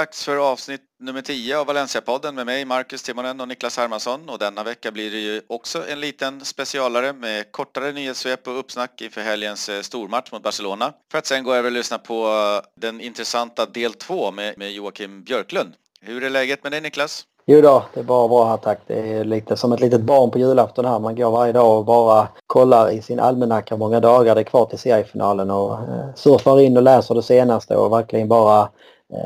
dags för avsnitt nummer 10 av Valencia-podden med mig, Marcus Timonen och Niklas Hermansson. Och denna vecka blir det ju också en liten specialare med kortare nyhetssvep och uppsnack inför helgens eh, stormatch mot Barcelona. För att sen gå över och lyssna på eh, den intressanta del 2 med, med Joakim Björklund. Hur är läget med dig Niklas? Jo då, det är bara bra här tack. Det är lite som ett litet barn på julafton här. Man går varje dag och bara kollar i sin almanacka hur många dagar det är kvar till seriefinalen och eh, surfar in och läser det senaste och verkligen bara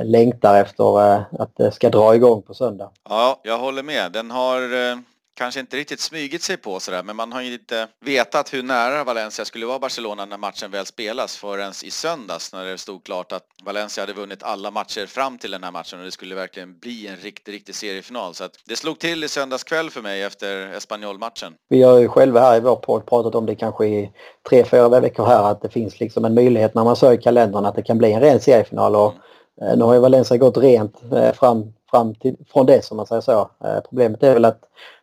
längtar efter eh, att det ska dra igång på söndag. Ja, jag håller med. Den har eh, kanske inte riktigt smygit sig på sådär, men man har ju inte vetat hur nära Valencia skulle vara Barcelona när matchen väl spelas förrän i söndags när det stod klart att Valencia hade vunnit alla matcher fram till den här matchen och det skulle verkligen bli en riktig, riktig seriefinal. Så att det slog till i söndags kväll för mig efter Espanyol-matchen. Vi har ju själva här i vår podd pratat om det kanske i tre, fyra veckor här att det finns liksom en möjlighet när man i kalendern att det kan bli en ren seriefinal och mm. Nu har ju Valencia gått rent eh, fram, fram till, från det som man säger så. Eh, problemet är väl att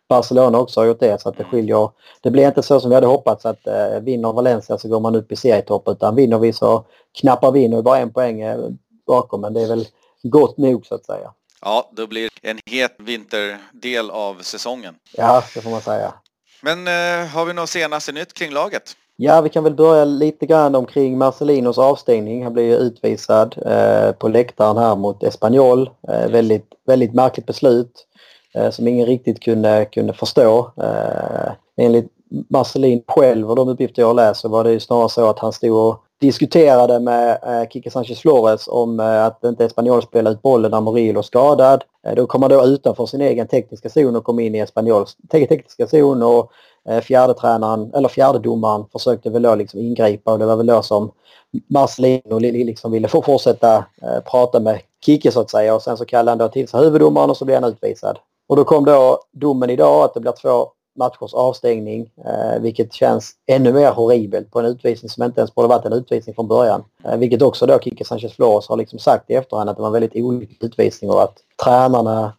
Barcelona också har gjort det så att det skiljer. Det blir inte så som vi hade hoppats att eh, vinner Valencia så går man upp i serietopp utan vinner vi så knappar vi nu bara en poäng eh, bakom men det är väl gott nog så att säga. Ja, då blir en het vinterdel av säsongen. Ja, det får man säga. Men eh, har vi något senaste nytt kring laget? Ja, vi kan väl börja lite grann omkring Marcelinos avstängning. Han blev ju utvisad eh, på läktaren här mot Espanyol. Eh, väldigt, väldigt märkligt beslut. Eh, som ingen riktigt kunde, kunde förstå. Eh, enligt Marcelin själv och de uppgifter jag läser var det ju snarare så att han stod och diskuterade med eh, Kike Sanchez Flores om eh, att inte Espanyol spelade ut bollen när Murillo var skadad. Eh, då kom han då utanför sin egen tekniska zon och kom in i Espanyols tekniska zon och eh, fjärde tränaren, eller fjärde domaren försökte väl då liksom ingripa och det var väl då som Marcelino liksom ville få fortsätta prata med Kike så att säga och sen så kallade han då till sig huvuddomaren och så blev han utvisad. Och då kom då domen idag att det blir två matchers avstängning eh, vilket känns ännu mer horribelt på en utvisning som inte ens borde varit en utvisning från början. Eh, vilket också då Kike Sanchez Flores har liksom sagt i efterhand att det var en väldigt olycklig utvisning och att tränarna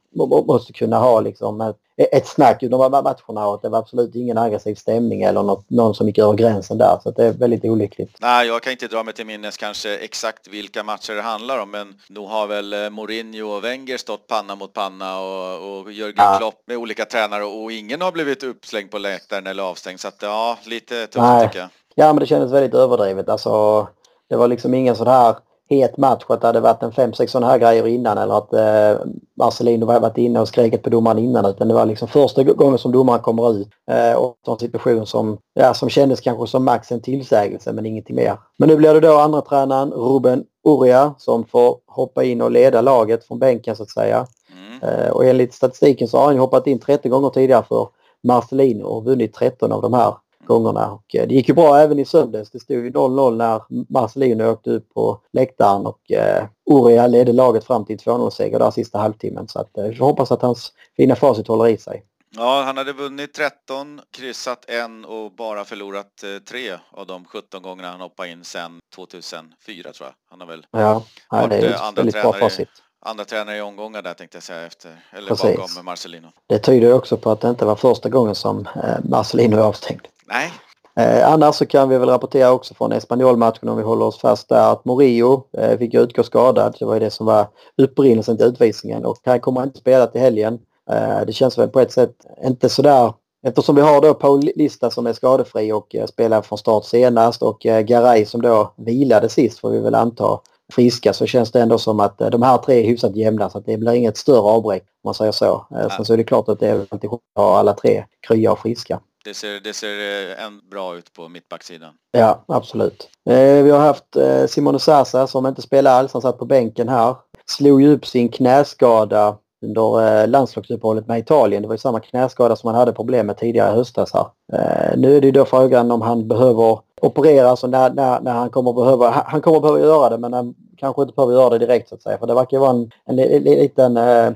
måste kunna ha liksom ett, ett snack under matcherna och det var absolut ingen aggressiv stämning eller något, någon som gick över gränsen där. Så det är väldigt olyckligt. Nej, jag kan inte dra mig till minnes kanske exakt vilka matcher det handlar om men nog har väl eh, Mourinho och Wenger stått panna mot panna och, och Jörgen ja. Klopp med olika tränare och ingen har blivit uppslängd på läktaren eller avstängd. Så att ja, lite tufft Nej. tycker jag. Ja, men det kändes väldigt överdrivet. Alltså, det var liksom ingen sån här het match att det hade varit en fem, sex sådana här grejer innan eller att eh, Marcelino var varit inne och skrikit på domaren innan utan det var liksom första gången som domaren kommer ut eh, och en situation som, ja, som kändes kanske som max en tillsägelse men ingenting mer. Men nu blir det då andra tränaren Ruben Uria som får hoppa in och leda laget från bänken så att säga. Mm. Eh, och enligt statistiken så har han hoppat in 30 gånger tidigare för Marcelino och vunnit 13 av de här gångerna. Och eh, det gick ju bra även i söndags. Det stod ju 0-0 när Marcelino åkte ut på läktaren och eh, Uria ledde laget fram till 2-0-seger där sista halvtimmen. Så att, eh, jag hoppas att hans fina facit håller i sig. Ja, han hade vunnit 13, kryssat en och bara förlorat eh, tre av de 17 gångerna han hoppade in sedan 2004 tror jag. Han har väl ja, ja det är ett andra väldigt bra facit. Andra tränare i omgångar där tänkte jag säga efter, eller Precis. bakom Marcelino. Det tyder också på att det inte var första gången som Marcelino är avstängd. Nej. Eh, annars så kan vi väl rapportera också från Espanyol-matchen om vi håller oss fast där att Morillo eh, fick utgå skadad. Det var ju det som var upprinnelsen till utvisningen och han kommer inte spela till helgen. Eh, det känns väl på ett sätt inte sådär Eftersom vi har då Paul Lista som är skadefri och eh, spelar från start senast och eh, Garay som då vilade sist får vi väl anta friska så känns det ändå som att eh, de här tre är hyfsat jämna så att det blir inget större avbräck om man säger så. Eh, sen så är det klart att det är alltid att ha alla tre krya och friska. Det ser, det ser eh, en bra ut på mittbacksidan. Ja, absolut. Eh, vi har haft eh, Simone Sasa som inte spelar alls. Han satt på bänken här. Slog ju upp sin knäskada under eh, landslagsuppehållet med Italien. Det var ju samma knäskada som han hade problem med tidigare i höstas här. Eh, nu är det ju då frågan om han behöver opereras alltså och när, när, när han kommer behöva, han kommer behöva göra det men han kanske inte behöver göra det direkt så att säga. För det verkar ju vara en, en, en, en liten eh,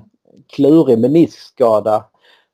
klurig meniskskada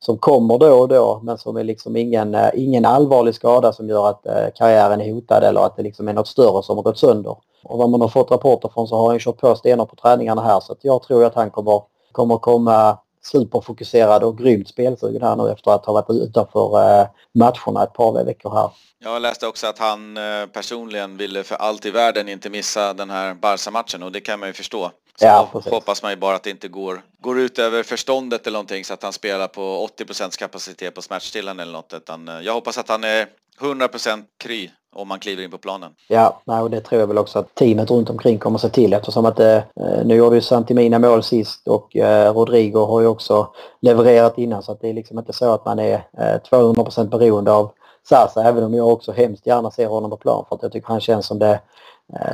som kommer då och då men som är liksom ingen, eh, ingen allvarlig skada som gör att eh, karriären är hotad eller att det liksom är något större som har gått sönder. Och vad man har fått rapporter från så har han kört på stenar på träningarna här så att jag tror att han kommer, kommer komma superfokuserad och grymt spelsugen här nu efter att ha varit utanför eh, matcherna ett par veckor här. Jag läste också att han personligen ville för allt i världen inte missa den här Barca-matchen och det kan man ju förstå. Så ja, hoppas man ju bara att det inte går, går ut över förståndet eller någonting så att han spelar på 80% kapacitet på smärtstillande eller något. Utan eh, jag hoppas att han är 100% kry om man kliver in på planen. Ja, och det tror jag väl också att teamet runt omkring kommer se till eftersom att eh, nu gjorde ju Santimina mål sist och eh, Rodrigo har ju också levererat innan så att det är liksom inte så att man är eh, 200 beroende av Sasa även om jag också hemskt gärna ser honom på plan för att jag tycker han känns som det, eh,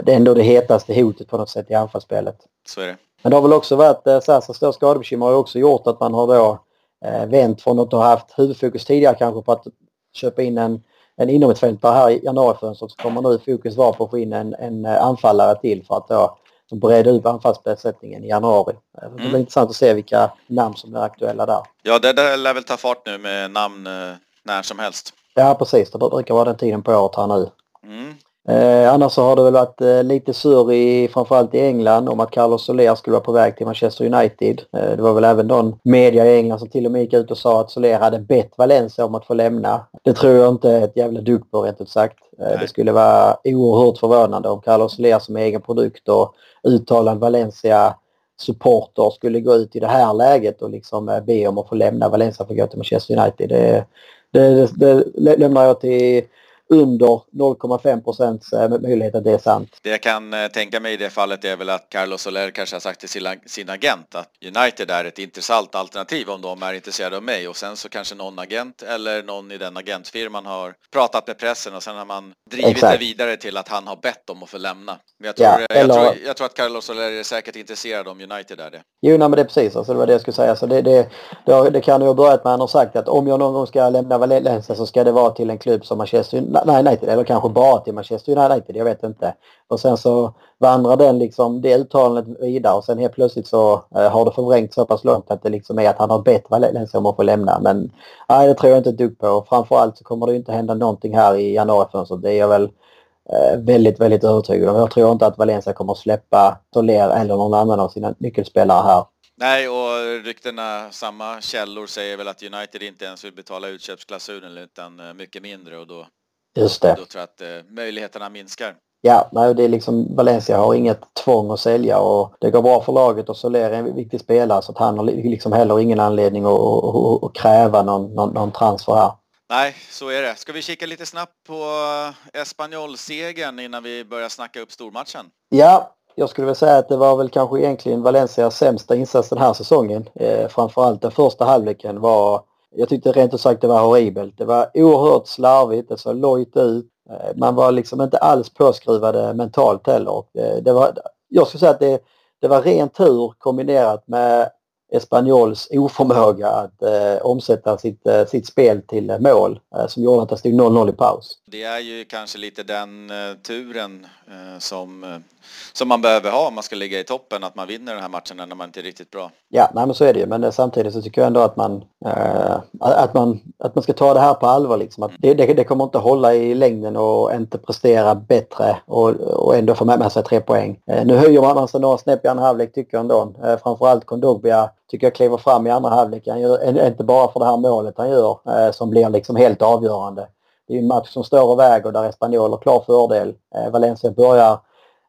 det är ändå det hetaste hotet på något sätt i anfallsspelet. Så är det. Men det har väl också varit, eh, Sasas stora skadebekymmer har ju också gjort att man har då eh, vänt från att ha haft huvudfokus tidigare kanske på att köpa in en en inomhusfältare här i januarifönstret så kommer nu fokus vara på att få in en, en eh, anfallare till för att då bredda ut anfallsbesättningen i januari. Eh, det blir mm. intressant att se vilka namn som är aktuella där. Ja, det där lär väl ta fart nu med namn eh, när som helst. Ja, precis. Det brukar vara den tiden på året här nu. Mm. Eh, annars så har det väl varit eh, lite surr i framförallt i England om att Carlos Soler skulle vara på väg till Manchester United. Eh, det var väl även någon media i England som till och med gick ut och sa att Soler hade bett Valencia om att få lämna. Det tror jag inte ett jävla dugg på rent ut sagt. Eh, det skulle vara oerhört förvånande om Carlos Soler som egen produkt och uttalad Valencia supporter skulle gå ut i det här läget och liksom eh, be om att få lämna Valencia för att gå till Manchester United. Det, det, det, det lämnar jag till under 0,5 procents eh, möjlighet att det är sant. Det jag kan eh, tänka mig i det fallet är väl att Carlos Soler kanske har sagt till sin, sin agent att United är ett intressant alternativ om de är intresserade av mig och sen så kanske någon agent eller någon i den agentfirman har pratat med pressen och sen har man drivit Exakt. det vidare till att han har bett om att få lämna. Men jag tror, ja, eller... jag, tror, jag tror att Carlos Soler är säkert intresserad om United är det. Jo, nej, men det är precis. Alltså, det var det jag skulle säga. Så det, det, det, det kan ju ha börjat med att han har sagt att om jag någon gång ska lämna Valencia så ska det vara till en klubb som Manchester United United eller kanske bara till Manchester United, jag vet inte. Och sen så vandrar den liksom det uttalandet vidare och sen helt plötsligt så eh, har det förvrängt så pass långt att det liksom är att han har bett Valencia om att få lämna. Men nej, det tror jag inte ett dugg på. Framförallt så kommer det inte hända någonting här i januarifönstret. Det är jag väl eh, väldigt, väldigt övertygad om. Jag tror inte att Valencia kommer släppa Soler eller någon annan av sina nyckelspelare här. Nej, och ryktena, samma källor säger väl att United inte ens vill betala utköpsklausulen utan eh, mycket mindre och då Just det. Då tror jag att eh, möjligheterna minskar. Ja, nej, det är liksom Valencia har inget tvång att sälja och det går bra för laget och Soler är en viktig spelare så att han har liksom heller ingen anledning att, att, att kräva någon, någon, någon transfer här. Nej, så är det. Ska vi kika lite snabbt på eh, Espanyol-segern innan vi börjar snacka upp stormatchen? Ja, jag skulle väl säga att det var väl kanske egentligen Valencias sämsta insats den här säsongen. Eh, framförallt den första halvleken var jag tyckte rent ut sagt det var horribelt. Det var oerhört slarvigt, det såg lojt ut. Eh, man var liksom inte alls påskruvade mentalt heller. Eh, det var, jag skulle säga att det, det var ren tur kombinerat med Espanyols oförmåga att eh, omsätta sitt, eh, sitt spel till eh, mål eh, som gjorde att det stod 0-0 i paus. Det är ju kanske lite den eh, turen eh, som, som man behöver ha om man ska ligga i toppen, att man vinner den här matchen när man inte är riktigt bra. Ja, nej, men så är det ju. Men samtidigt så tycker jag ändå att man, att man, att man ska ta det här på allvar. Liksom. Att det, det, det kommer inte hålla i längden och inte prestera bättre och, och ändå få med sig tre poäng. nu höjer man sig några snäpp i andra halvlek tycker jag ändå. framförallt Kondogbia tycker jag kliver fram i andra halvlek. Han gör, inte bara för det här målet han gör eh, som blir liksom helt avgörande. Det är en match som står och väger där Espanyol har klar fördel. Eh, Valencia börjar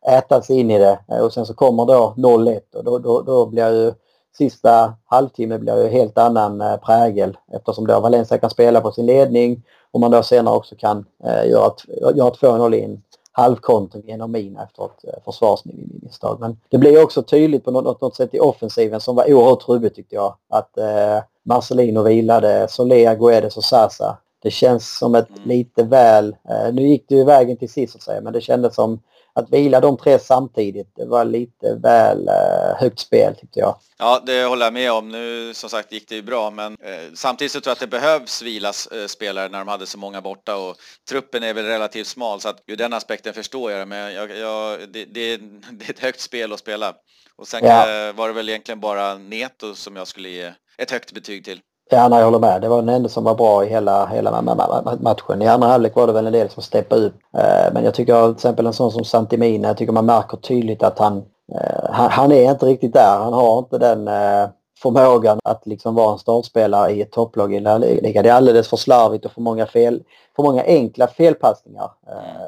äta sig in i det eh, och sen så kommer då 0-1 och då, då, då blir ju sista halvtimme blir ju helt annan eh, prägel eftersom då Valencia kan spela på sin ledning och man då senare också kan eh, göra, göra 2-0 in halvkontring genom mina efter ett eh, försvarsmisstag. Men det blir också tydligt på något, något sätt i offensiven som var oerhört trubbigt tyckte jag. Att eh, Marcelino vilade Solea, Guedes och Sasa. Det känns som ett mm. lite väl... Eh, nu gick det ju vägen till sist så att säga men det kändes som att vila de tre samtidigt, det var lite väl eh, högt spel tyckte jag. Ja, det håller jag med om. Nu som sagt gick det ju bra, men eh, samtidigt så tror jag att det behövs vilas eh, spelare när de hade så många borta och truppen är väl relativt smal så att ur den aspekten förstår jag det, men jag, jag, det, det, det, är ett högt spel att spela. Och sen ja. var det väl egentligen bara Neto som jag skulle ge ett högt betyg till. Ja, nej, jag håller med. Det var den enda som var bra i hela, hela matchen. I andra halvlek var det väl en del som steppade upp. Eh, men jag tycker till exempel en sån som Santimina, jag tycker man märker tydligt att han, eh, han, han är inte riktigt där. Han har inte den eh, förmågan att liksom vara en startspelare i ett topplag i liga. Det är alldeles för slarvigt och för många, fel, för många enkla felpassningar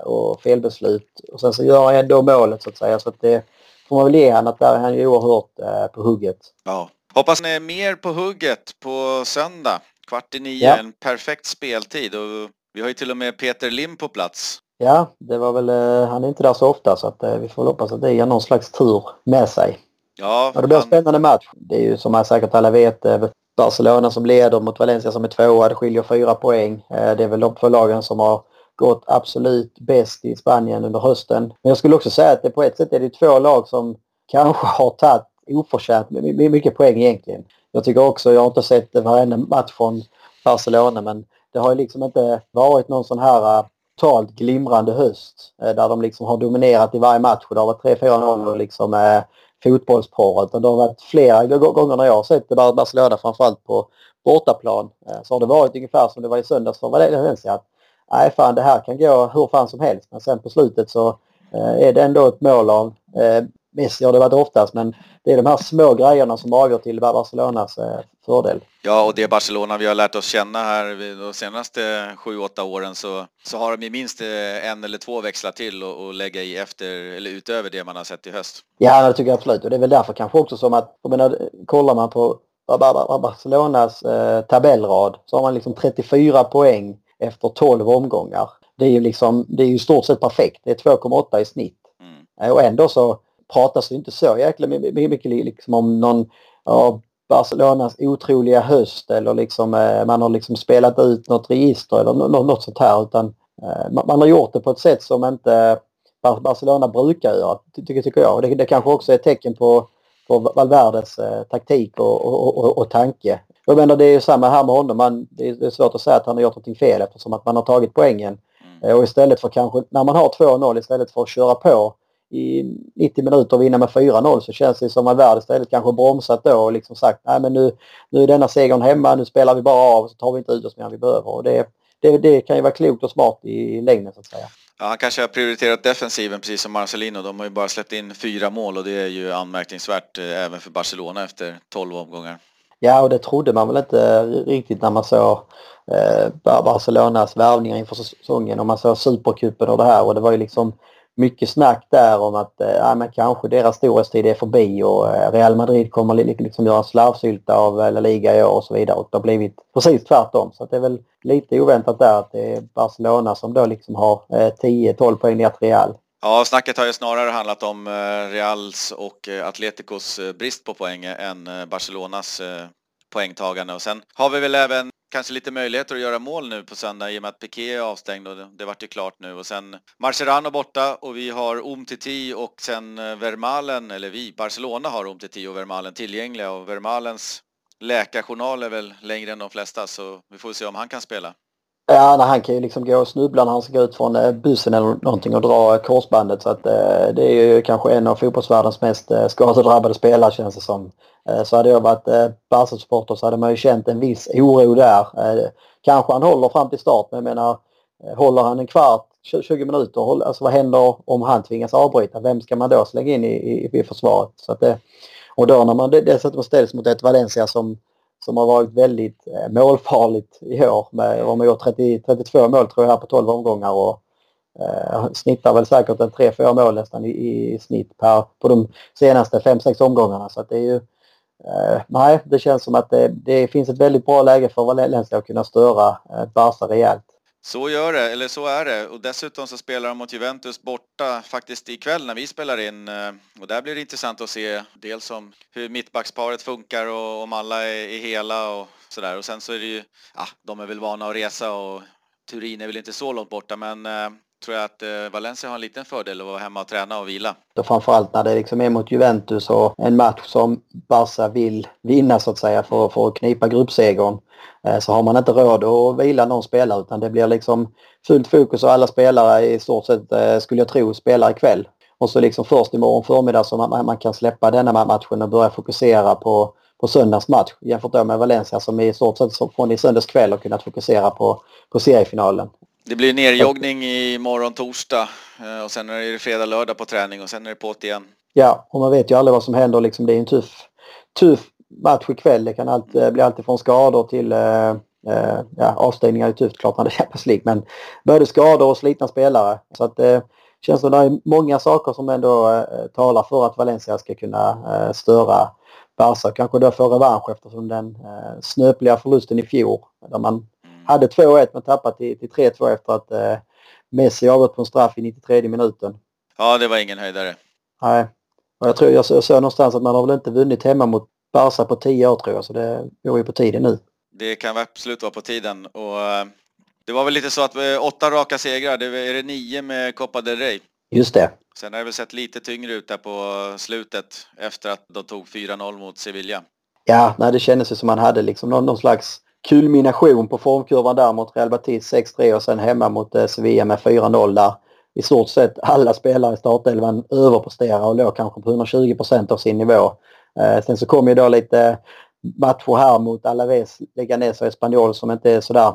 och felbeslut. Och sen så gör han ändå målet så att säga. Så att det, får man väl ge han att där är han ju oerhört på hugget. Ja. Hoppas ni är mer på hugget på söndag. Kvart i nio, ja. en perfekt speltid och vi har ju till och med Peter Lim på plats. Ja, det var väl, eh, han är inte där så ofta så att eh, vi får hoppas att det ger någon slags tur med sig. Ja, ja det blir en spännande match. Det är ju som säkert alla vet eh, Barcelona som leder mot Valencia som är tvåa. Det skiljer fyra poäng. Det är väl de två lagen som har gått absolut bäst i Spanien under hösten. Men jag skulle också säga att det på ett sätt är det två lag som kanske har tagit oförtjänt mycket poäng egentligen. Jag tycker också, jag har inte sett varenda match från Barcelona men det har ju liksom inte varit någon sån här äh, totalt glimrande höst äh, där de liksom har dominerat i varje match och det har varit 3-4-0 liksom eh, det har varit flera gånger när jag har sett Barcelona framförallt på bortaplan så har det varit ungefär som det var i söndags för Valencia. Att, nej fan det här kan gå hur fan som helst men sen på slutet så är det ändå ett mål av Messi har det varit oftast men det är de här små grejerna som avgör till Barcelonas eh, fördel. Ja, och det Barcelona vi har lärt oss känna här de senaste 7-8 åren så, så har de minst eh, en eller två växlar till och, och lägga i efter eller utöver det man har sett i höst. Ja, det tycker jag absolut och det är väl därför kanske också som att, jag menar, kollar man på Barcelonas eh, tabellrad så har man liksom 34 poäng efter 12 omgångar. Det är ju liksom, det är ju stort sett perfekt. Det är 2,8 i snitt. Mm. Och ändå så pratas det inte så jäkla mycket liksom om någon ja, Barcelonas otroliga höst eller liksom eh, man har liksom spelat ut något register eller något, sånt här utan eh, man har gjort det på ett sätt som inte Barcelona brukar göra, tycker, tycker jag. Det, det kanske också är ett tecken på, på Valverdes eh, taktik och, och, och, och tanke. Jag menar det är ju samma här med honom. Man, det är svårt att säga att han har gjort någonting fel eftersom att man har tagit poängen. Mm. Och istället för kanske, när man har 2-0 istället för att köra på i 90 minuter och vinna med 4-0 så känns det som att världen istället kanske bromsat då och liksom sagt nej men nu, nu är denna segern hemma, nu spelar vi bara av så tar vi inte ut oss mer än vi behöver. Och det, det, det kan ju vara klokt och smart i längden så att säga. Ja, han kanske har prioriterat defensiven precis som Marcelino. De har ju bara släppt in fyra mål och det är ju anmärkningsvärt eh, även för Barcelona efter 12 omgångar. Ja, och det trodde man väl inte riktigt när man såg eh, Barcelonas värvningar inför säsongen och man såg Supercupen och det här och det var ju liksom mycket snack där om att eh, ja, men kanske deras storhetstid är förbi och eh, Real Madrid kommer liksom göra slarvsylta av La Liga i år och så vidare och det har blivit precis tvärtom. Så det är väl lite oväntat där att det är Barcelona som då liksom har eh, 10-12 poäng ner till Real. Ja, snacket har ju snarare handlat om eh, Reals och Atleticos brist på poäng än Barcelonas poängtagande och sen har vi väl även kanske lite möjligheter att göra mål nu på söndag i och med att Piqué är avstängd och det vart ju klart nu och sen Marcerano borta och vi har Umtiti och sen eh, Vermalen, eller vi, Barcelona har Umtiti och Vermalen tillgängliga och Vermalens läkarjournal är väl längre än de flesta så vi får se om han kan spela. Ja, han kan ju liksom gå och snubbla när han ska gå ut från eh, bussen eller någonting och dra eh, korsbandet så att eh, det är ju kanske en av fotbollsvärldens mest eh, skadedrabbade spelare känns det som. Eh, så hade jag varit eh, Barca-supporter så hade man ju känt en viss oro där. Eh, kanske han håller fram till start men jag menar eh, håller han en kvart, 20 minuter, alltså vad händer om han tvingas avbryta? Vem ska man då slänga in i, i, i försvaret? Så att och då när man dessutom ställs mot ett Valencia som som har varit väldigt eh, målfarligt i år. Med, de har gjort 30, 32 mål tror jag här på 12 omgångar och eh, snittar väl säkert en 3-4 mål nästan i, i, snitt per, på de senaste 5-6 omgångarna. Så att det är ju, eh, nej, det känns som att det, det, finns ett väldigt bra läge för Valencia att kunna störa eh, Barca rejält. Så gör det, eller så är det. Och dessutom så spelar de mot Juventus borta faktiskt ikväll när vi spelar in. Eh, och där blir det intressant att se dels om hur mittbacksparet funkar och om alla är, hela och sådär. Och sen så är det ju, ja, de är väl vana att resa och Turin är väl inte så långt borta men eh, tror jag att eh, Valencia har en liten fördel att vara hemma och träna och vila. Och framförallt när det liksom är mot Juventus och en match som Barca vill vinna så att säga för, för att knipa gruppsegern. Eh, så har man inte råd att vila någon spelare utan det blir liksom fullt fokus och alla spelare i stort sett eh, skulle jag tro spelar ikväll. Och så liksom först imorgon förmiddag så man, man kan släppa denna matchen och börja fokusera på, på söndagens match jämfört då med Valencia som i stort sett från i söndags kväll har kunnat fokusera på, på seriefinalen. Det blir nerjoggning i morgon torsdag eh, och sen är det fredag, lördag på träning och sen är det på igen. Ja, och man vet ju aldrig vad som händer. Liksom, det är en tuff, tuff match ikväll. Det kan allt, bli allt från skador till eh, eh, ja, avstängningar är tufft klart när det är Champions League. Men både skador och slitna spelare. Så att, eh, känns som det är många saker som ändå eh, talar för att Valencia ska kunna eh, störa Barca. Kanske då få revansch eftersom den eh, snöpliga förlusten i fjol där man. Hade 2-1 men tappade till, till 3-2 efter att eh, Messi avgått på en straff i 93 minuten. Ja, det var ingen höjdare. Nej. Och jag tror jag såg någonstans att man har väl inte vunnit hemma mot Barca på 10 år tror jag så det går ju på tiden nu. Det kan absolut vara på tiden och eh, det var väl lite så att eh, åtta raka segrar, det är det nio med Copa del Rey. Just det. Sen har det väl sett lite tyngre ut där på slutet efter att de tog 4-0 mot Sevilla. Ja, nej, det kändes ju som man hade liksom någon, någon slags kulmination på formkurvan där mot Real Betis 6-3 och sen hemma mot eh, Sevilla med 4-0 där i stort sett alla spelare i startelvan överpresterar och låg kanske på 120 av sin nivå. Eh, sen så kom ju då lite matcher här mot Alaves, Leganes och Espanyol som inte är sådär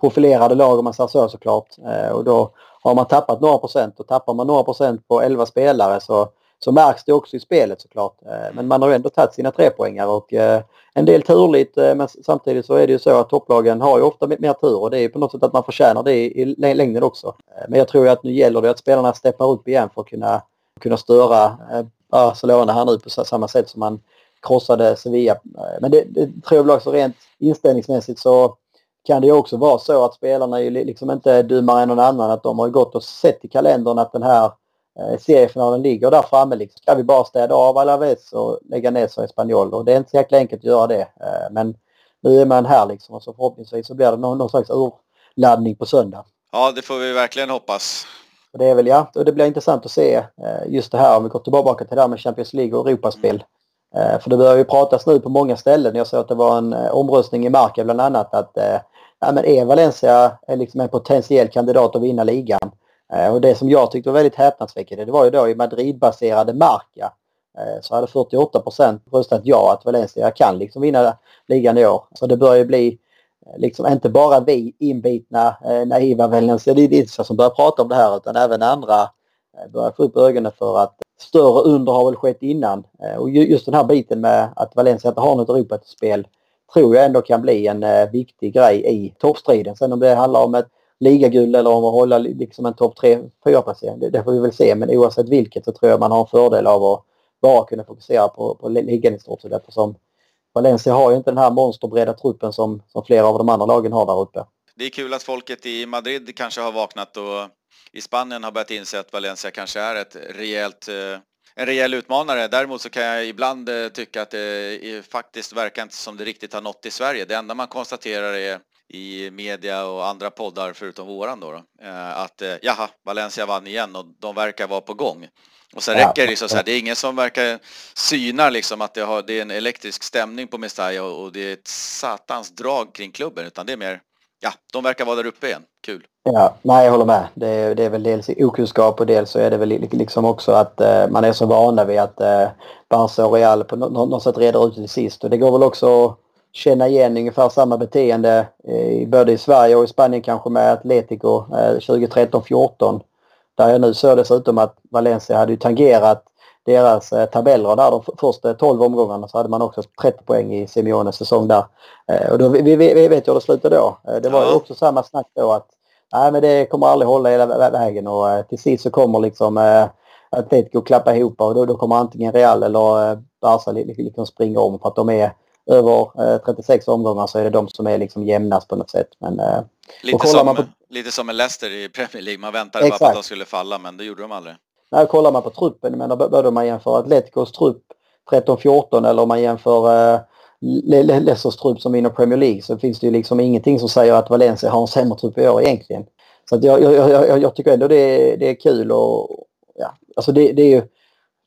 profilerade lag om man säger så såklart. Eh, och då har man tappat några procent och tappar man några procent på 11 spelare så, så märks det också i spelet såklart. Eh, men man har ju ändå tagit sina tre poängar och eh, en del turligt eh, men samtidigt så är det ju så att topplagen har ju ofta mer tur och det är ju på något sätt att man förtjänar det i längden också. Men jag tror ju att nu gäller det att spelarna steppar upp igen för att kunna, kunna störa Barcelona här nu på samma sätt som man krossade Sevilla. Men det, det tror jag väl också rent inställningsmässigt så kan det ju också vara så att spelarna är liksom inte dummare än någon annan. Att de har gått och sett i kalendern att den här seriefinalen ligger där framme. Liksom. Ska vi bara städa av Alaves och lägga ner så Espanyol. Och det är inte så jäkla enkelt att göra det. Eh, men nu är man här liksom och så förhoppningsvis så blir det någon, någon slags urladdning på söndag. Ja, det får vi verkligen hoppas. Och det är väl ja, och det blir intressant att se eh, just det här om vi går tillbaka till det här med Champions League och Europaspel. Mm. För det börjar ju pratas nu på många ställen. Jag såg att det var en omröstning i Marca bland annat att ja, men är Valencia liksom en potentiell kandidat att vinna ligan? Eh, och det som jag tyckte var väldigt häpnadsväckande det var ju då i Madrid-baserade Marca eh, så hade 48% röstat ja att Valencia kan liksom vinna ligan i år. Så det börjar ju bli eh, liksom inte bara vi inbitna naiva valencianister som börjar prata om det här utan även andra börjar få upp ögonen för att större under har väl skett innan. Och just den här biten med att Valencia inte har något Europaspel tror jag ändå kan bli en viktig grej i toppstriden. Sen om det handlar om ett ligaguld eller om att hålla liksom en topp 3-4 placering, det, det, får vi väl se. Men oavsett vilket så tror jag man har en fördel av att bara kunna fokusera på, på ligan i stort sett eftersom Valencia har ju inte den här monsterbreda truppen som, som flera av de andra lagen har där uppe. Det är kul att folket i Madrid kanske har vaknat och i Spanien har börjat inse att Valencia kanske är ett rejält eh, en rejäl utmanare. Däremot så kan jag ibland eh, tycka att det eh, faktiskt verkar inte som det riktigt har nått i Sverige. Det enda man konstaterar är i media och andra poddar förutom våran då, då eh, att eh, jaha, Valencia vann igen och de verkar vara på gång. Och sen räcker det liksom så här, det är ingen som verkar synar liksom att det, har, det är en elektrisk stämning på Mestalla och det är ett satans drag kring klubben utan det är mer, ja, de verkar vara där uppe igen. Kul. Ja, nej jag håller med. Det är, det är väl dels okunskap och dels så är det väl liksom också att eh, man är så vana vid att eh, Barca och Real på något, sätt reder ut det sist. Och det går väl också känna igen ungefär samma beteende eh, både i Sverige och i Spanien kanske med Atletico eh, 2013-14. Där jag nu såg dessutom att Valencia hade ju tangerat deras eh, tabeller där de första 12 omgångarna så hade man också 30 poäng i Simeones säsong där. Eh, och då, vi, vi, vi vet ju hur det slutade då. Eh, det var ja. också samma snack då att nej men det kommer aldrig hålla hela vägen och eh, till sist så kommer liksom eh, Atletico klappa ihop och då, då kommer antingen Real eller eh, Barca liksom springa om för att de är över eh, 36 omgångar så är det de som är liksom jämnast på något sätt. Men, eh, lite, som, på... lite som med Leicester i Premier League. Man väntade bara på att de skulle falla men det gjorde de aldrig. Nej, kollar man på truppen, men både om man jämför Atleticos trupp 13-14 eller om man jämför eh, Leicesters trupp som vinner Premier League så finns det ju liksom ingenting som säger att Valencia har en sämre trupp i år egentligen. Så jag, jag, jag, jag tycker ändå det är, det är kul och ja, alltså det, det är ju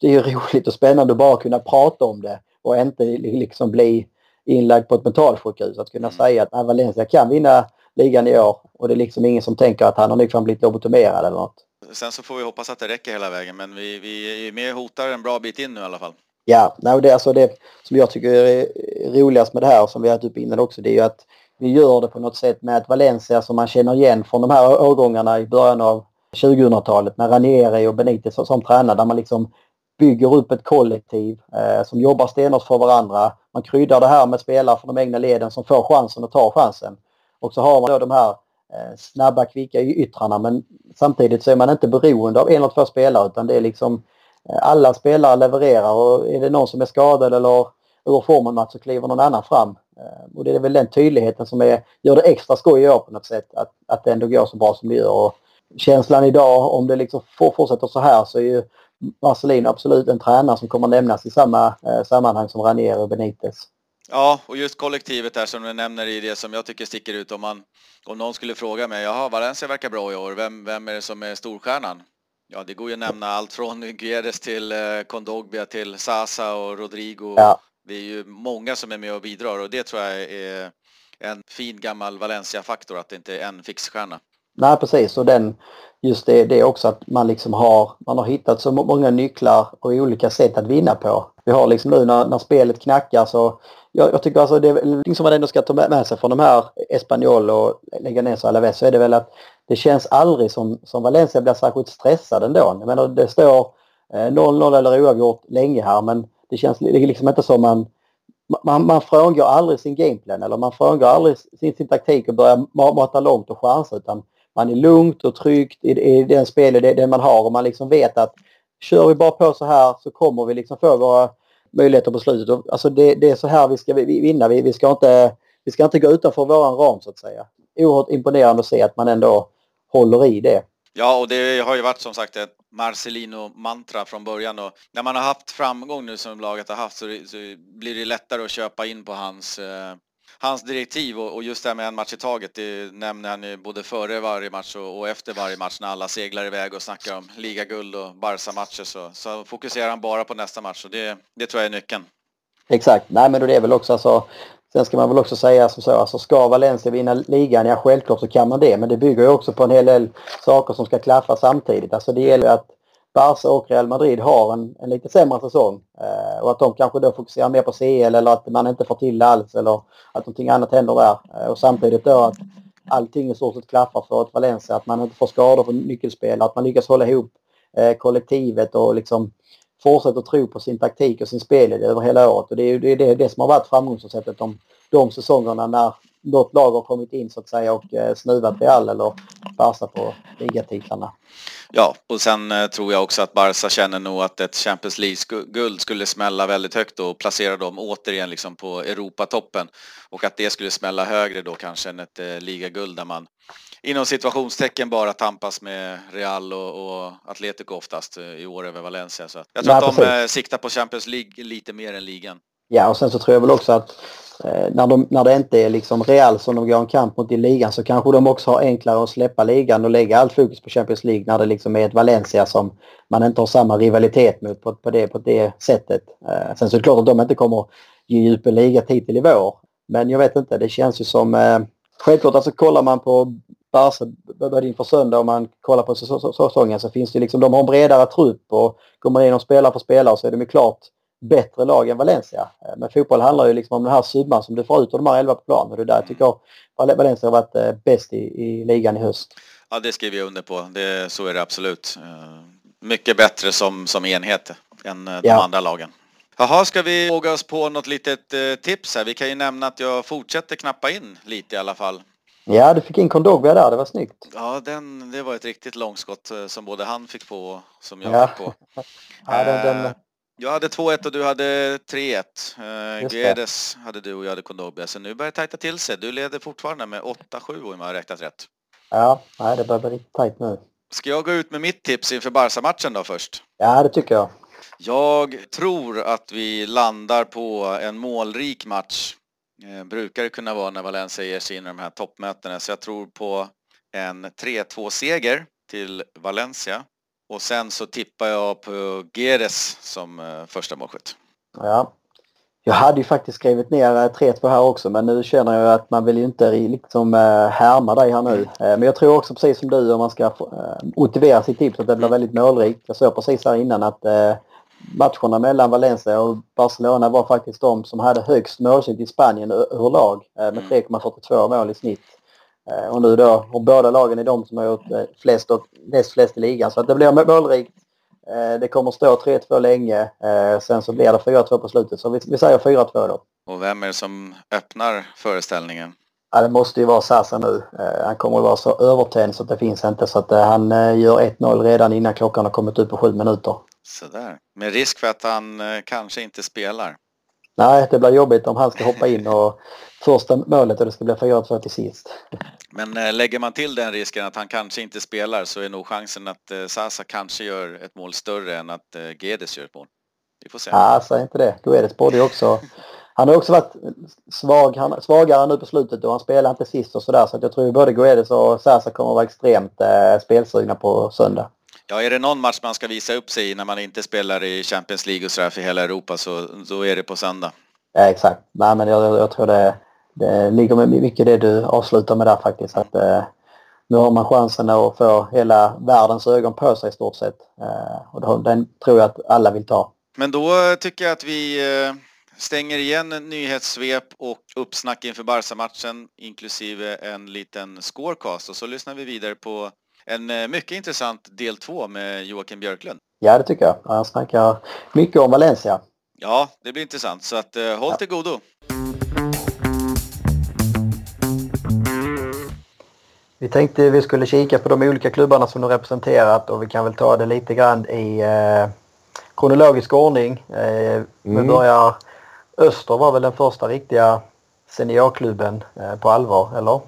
det är roligt och spännande att bara kunna prata om det och inte liksom bli inlagd på ett mentalsjukhus. Att kunna mm. säga att Valencia kan vinna ligan i år och det är liksom ingen som tänker att han har liksom blivit lobotomerad eller något. Sen så får vi hoppas att det räcker hela vägen men vi, vi är med och hotar en bra bit in nu i alla fall. Ja, nej, det, alltså det som jag tycker är roligast med det här som vi har upp innan också det är ju att vi gör det på något sätt med att Valencia som man känner igen från de här årgångarna i början av 2000-talet med Ranieri och Benitez som, som tränare där man liksom bygger upp ett kollektiv eh, som jobbar stenhårt för varandra. Man kryddar det här med spelare från de egna leden som får chansen och tar chansen. Och så har man då de här eh, snabba, kvicka yttrarna men samtidigt så är man inte beroende av en eller två spelare utan det är liksom eh, alla spelare levererar och är det någon som är skadad eller ur formen så kliver någon annan fram. Eh, och det är väl den tydligheten som är, gör det extra skoj i år på något sätt att, att det ändå går så bra som det gör. Och känslan idag om det liksom fortsätter så här så är ju Marcelino absolut en tränare som kommer nämnas i samma eh, sammanhang som Ranier och Benitez. Ja, och just kollektivet där som du nämner i det som jag tycker sticker ut om man om någon skulle fråga mig, jaha, Valencia verkar bra i år, vem, vem är det som är storstjärnan? Ja, det går ju att nämna allt från Guedes till eh, Kondogbia till Sasa och Rodrigo. Ja. Det är ju många som är med och bidrar och det tror jag är en fin gammal Valencia-faktor att det inte är en fixstjärna. Nej precis och den, just det, det också att man liksom har, man har hittat så många nycklar och olika sätt att vinna på. Vi har liksom nu när, när spelet knackar så jag, jag tycker alltså det är någonting som man ändå ska ta med sig från de här Espanyol och Leganes och Alaves så är det väl att det känns aldrig som, som Valencia blir särskilt stressad ändå. Jag menar det står eh, 0-0 eller oavgjort länge här men det känns liksom inte som man man, man frångår aldrig sin gameplan eller man frångår aldrig sin, sin taktik och börjar mata långt och chansa utan man är lugnt och tryggt i, i den spel det, det man har och man liksom vet att kör vi bara på så här så kommer vi liksom få våra möjligheter på slutet. Alltså det, det är så här vi ska vinna. Vi, vi, ska inte, vi ska inte gå utanför våran ram så att säga. Oerhört imponerande att se att man ändå håller i det. Ja, och det har ju varit som sagt ett Marcelino-mantra från början och när man har haft framgång nu som laget har haft så, så blir det lättare att köpa in på hans eh, hans direktiv och, just det här med en match i taget, det nämner han ju både före varje match och, och, efter varje match när alla seglar iväg och snackar om ligaguld och Barca-matcher så, så fokuserar han bara på nästa match och det, det tror jag är nyckeln. Exakt, nej men det är väl också alltså Sen ska man väl också säga som så, alltså ska Valencia vinna ligan, ja självklart så kan man det. Men det bygger ju också på en hel del saker som ska klaffa samtidigt. Alltså det gäller att Barca och Real Madrid har en, en lite sämre säsong. Eh, och att de kanske då fokuserar mer på CL eller att man inte får till det alls eller att någonting annat händer där. Eh, och samtidigt då att allting i stort sett klaffar för ett Valencia. Att man inte får skador på nyckelspel, att man lyckas hålla ihop eh, kollektivet och liksom fortsätter tro på sin taktik och sin spel över hela året. Och det är det, det, det som har varit framgångsreceptet de, de säsongerna när något lag har kommit in så att säga och eh, snuvat Real eller Barca på ligatitlarna. Ja, och sen eh, tror jag också att Barca känner nog att ett Champions League-guld skulle smälla väldigt högt och placera dem återigen liksom på Europatoppen. Och att det skulle smälla högre då kanske än ett eh, ligaguld där man inom situationstecken bara tampas med Real och, och Atletico oftast i år över Valencia. Så jag tror ja, att de precis. siktar på Champions League lite mer än ligan. Ja, och sen så tror jag väl också att eh, när, de, när det inte är liksom Real som de går en kamp mot i ligan så kanske de också har enklare att släppa ligan och lägga allt fokus på Champions League när det liksom är ett Valencia som man inte har samma rivalitet mot på, på, det, på det sättet. Eh, sen så är det klart att de inte kommer ge djup en ligatitel i vår. Men jag vet inte, det känns ju som... Eh, självklart, alltså kollar man på Barca både inför söndag och man kollar på säsongen så finns det liksom, de har en bredare trupp och går man igenom spelare för spelare så är de ju klart bättre lag än Valencia. Eh, men fotboll handlar ju liksom om den här summan som du får ut av de här elva på plan och det är där jag tycker Valencia har varit eh, bäst i, i ligan i höst. Ja, det skriver jag under på. Det, så är det absolut. Eh, mycket bättre som, som enhet än de ja. andra lagen. Jaha, ska vi våga oss på något litet tips här? Vi kan ju nämna att jag fortsätter knappa in lite i alla fall. Ja, du fick in Kondogbia där, det var snyggt. Ja, den, det var ett riktigt långskott som både han fick på och som jag ja. fick på. ja, den, den, jag hade 2-1 och du hade 3-1. Uh, Guedes hade du och jag hade Kondogbia. Så nu börjar det tajta till sig. Du leder fortfarande med 8-7 om jag har räknat rätt. Ja, nej, det börjar bli riktigt tajt nu. Ska jag gå ut med mitt tips inför Barca-matchen då först? Ja, det tycker jag. Jag tror att vi landar på en målrik match. Eh, brukar det kunna vara när Valencia ger sig in i de här toppmötena. Så jag tror på en 3-2-seger till Valencia. Och sen så tippar jag på Geres som eh, första målskytt. Ja. Jag hade ju faktiskt skrivit ner 3-2 eh, här också men nu känner jag att man vill ju inte liksom eh, härma dig här nu. Men jag tror också precis som du om man ska motivera sitt tips att det blir väldigt målrikt. Jag såg precis här innan att matcherna mellan Valencia och Barcelona var faktiskt de som hade högst målsnitt i Spanien överlag med 3,42 mm. mål i snitt. Eh, och nu då, och båda lagen är de som har gjort eh, flest, och, näst flest i ligan. Så att det blir målrikt. Eh, det kommer stå 3-2 länge. Sen så blir det 4-2 på slutet. Så vi, vi säger 4-2 då. Och vem är det som öppnar föreställningen? Ja, det måste ju vara Sasa nu. Han kommer att vara så övertänd så att det finns inte. Så att han gör 1-0 redan innan klockan har kommit upp på sju minuter. Sådär. Med risk för att han kanske inte spelar. Nej, det blir jobbigt om han ska hoppa in och första målet och det ska bli 4-2 till sist. Men lägger man till den risken att han kanske inte spelar så är nog chansen att Sasa kanske gör ett mål större än att Gedes gör ett mål. Vi får se. Ja, säg inte det. Guedes borde ju också han har också varit svag, han, svagare nu på slutet och han spelar inte sist och sådär så att jag tror både Guedes och Sasa kommer att vara extremt eh, spelsugna på söndag. Ja, är det någon match man ska visa upp sig i när man inte spelar i Champions League och sådär för hela Europa så då är det på söndag. Ja, exakt. Nej, men jag, jag tror det, det ligger med mycket det du avslutar med där faktiskt. Att, eh, nu har man chansen att få hela världens ögon på sig i stort sett. Eh, och den tror jag att alla vill ta. Men då tycker jag att vi eh stänger igen nyhetssvep och uppsnack inför Barca-matchen inklusive en liten scorecast och så lyssnar vi vidare på en eh, mycket intressant del två med Joakim Björklund. Ja, det tycker jag. Han snackar mycket om Valencia. Ja, det blir intressant så att uh, håll ja. till godo. Vi tänkte vi skulle kika på de olika klubbarna som du representerat och vi kan väl ta det lite grann i eh, kronologisk ordning. Eh, vi mm. börjar Öster var väl den första riktiga seniorklubben eh, på allvar, eller?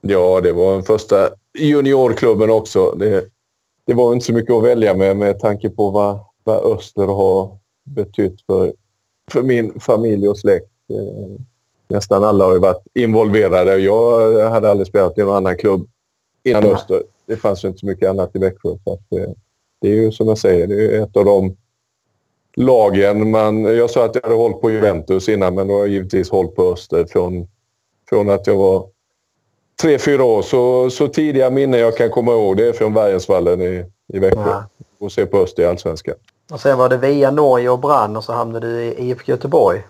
Ja, det var den första juniorklubben också. Det, det var inte så mycket att välja med med tanke på vad, vad Öster har betytt för, för min familj och släkt. Eh, nästan alla har ju varit involverade. Jag hade aldrig spelat i någon annan klubb innan Öster. Det fanns ju inte så mycket annat i Växjö. Så att, eh, det är ju som jag säger, det är ett av de lagen. Man, jag sa att jag hade hållit på Juventus innan men då har jag givetvis hållit på Öster från, från att jag var tre, fyra år. Så, så tidiga minnen jag kan komma ihåg det är från Bergensvallen i, i Växjö. Ja. Och se på Öster i Allsvenskan. Och sen var det via Norge och Brann och så hamnade du i IFK Göteborg.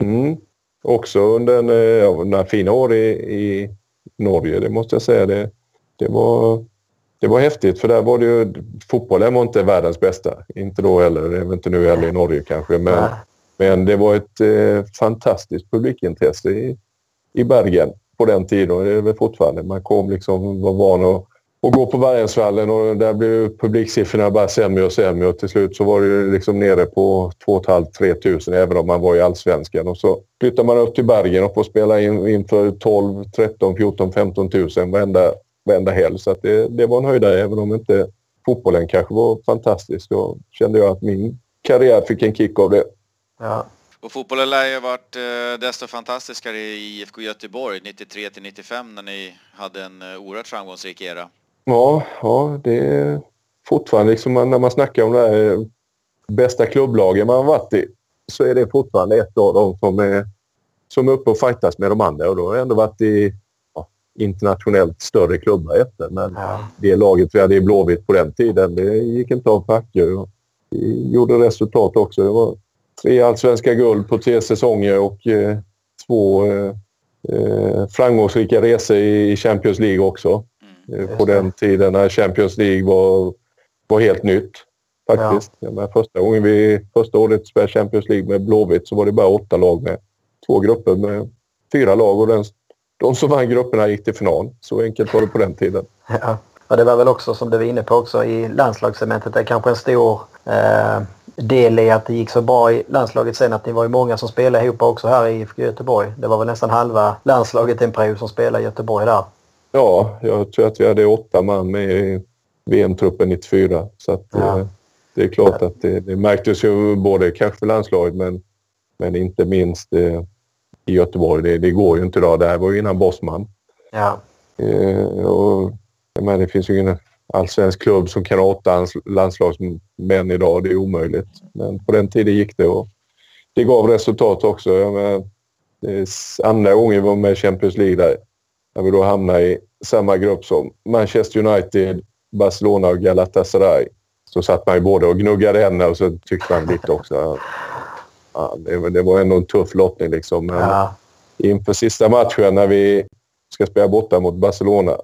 Mm. Också under en, ja, några fina år i, i Norge, det måste jag säga. Det, det var det var häftigt för där var det ju, fotbollen var inte världens bästa. Inte då heller, väl inte nu heller i Norge kanske. Men, men det var ett eh, fantastiskt publikintresse i, i Bergen på den tiden och det är det väl fortfarande. Man kom liksom, var van att, att gå på Bergensvallen och där blev publiksiffrorna bara sämre och sämre och till slut så var det liksom nere på 2 500-3 tusen även om man var i allsvenskan. Och så flyttar man upp till Bergen och får spela in, inför 12, 13, 14, 15 tusen varenda varenda helg. Så att det, det var en höjdare även om inte fotbollen kanske var fantastisk. Då kände jag att min karriär fick en kick av det. Ja. Och fotbollen lär ju ha varit eh, desto fantastiskare i IFK Göteborg 93 till 95 när ni hade en eh, oerhört framgångsrik era. Ja, ja det är fortfarande liksom när man snackar om det här eh, bästa klubblagen man har varit i så är det fortfarande ett av dem som är, som är uppe och fightas med de andra och då har jag ändå varit i internationellt större klubbar efter. Men ja. det laget vi hade i Blåvitt på den tiden, det gick inte av hackor. Vi gjorde resultat också. Det var tre allsvenska guld på tre säsonger och eh, två eh, eh framgångsrika resor i Champions League också. Mm. Eh, på den tiden när Champions League var, var helt nytt. Faktiskt. Ja. Men första gången vi, första året spelade Champions League med Blåvitt så var det bara åtta lag med. Två grupper med fyra lag och den de som vann grupperna gick till final. Så enkelt var det på den tiden. Ja. Och det var väl också som du var inne på också i landslagscementet. Det är kanske en stor eh, del i att det gick så bra i landslaget sen att ni var ju många som spelade ihop också här i IFK Göteborg. Det var väl nästan halva landslaget en period som spelade i Göteborg där. Ja, jag tror att vi hade åtta man med i VM-truppen 94. Så att, ja. eh, det är klart att det, det märktes ju både kanske för landslaget men, men inte minst eh, i Göteborg. Det, det går ju inte idag. Det här var ju innan Bosman. Ja. Eh, och, men det finns ju ingen allsvensk klubb som kan åtta landslagsmän idag. Det är omöjligt. Men på den tiden gick det och det gav resultat också. Jag andra gången vi var med i Champions League där. När vi då hamnade i samma grupp som Manchester United, Barcelona och Galatasaray. Så satt man ju både och gnuggade henne och så tyckte man lite också ja, det, det, var ändå en tuff lottning liksom. Men ja. inför sista matchen när vi ska spela borta mot Barcelona,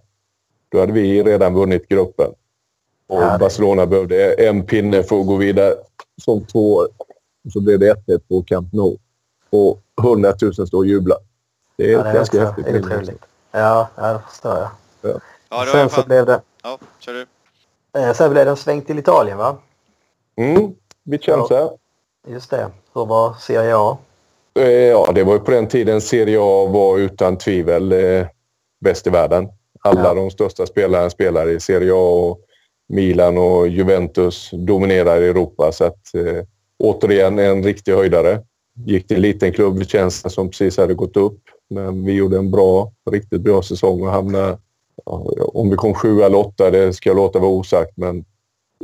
då hade vi redan vunnit gruppen. Och ja, Barcelona behövde en pinne för att gå vidare som två år. Så blev det 1-1 på Camp Nou. Och 100 000 står och jublar. Det är Ja, ett det är ganska häftigt det är otroligt. Ja, ja, det förstår jag. Ja, i sen så blev det... Ja, kör du. Eh, sen blev det en sväng till Italien va? Mm, Vicenza. Just det. Hur var Serie A? Eh, Ja, det var ju på den tiden Serie A var utan tvivel eh, bäst i världen. Alla de största spelarna spelar i Serie A och Milan och Juventus dominerar i Europa. Så att, eh, återigen en riktig höjdare. Gick till en liten klubb, Vicenza, som precis hade gått upp. Men vi gjorde en bra, riktigt bra säsong och hamnade... Ja, om vi kom sju eller åtta, det ska jag låta vara osagt. Men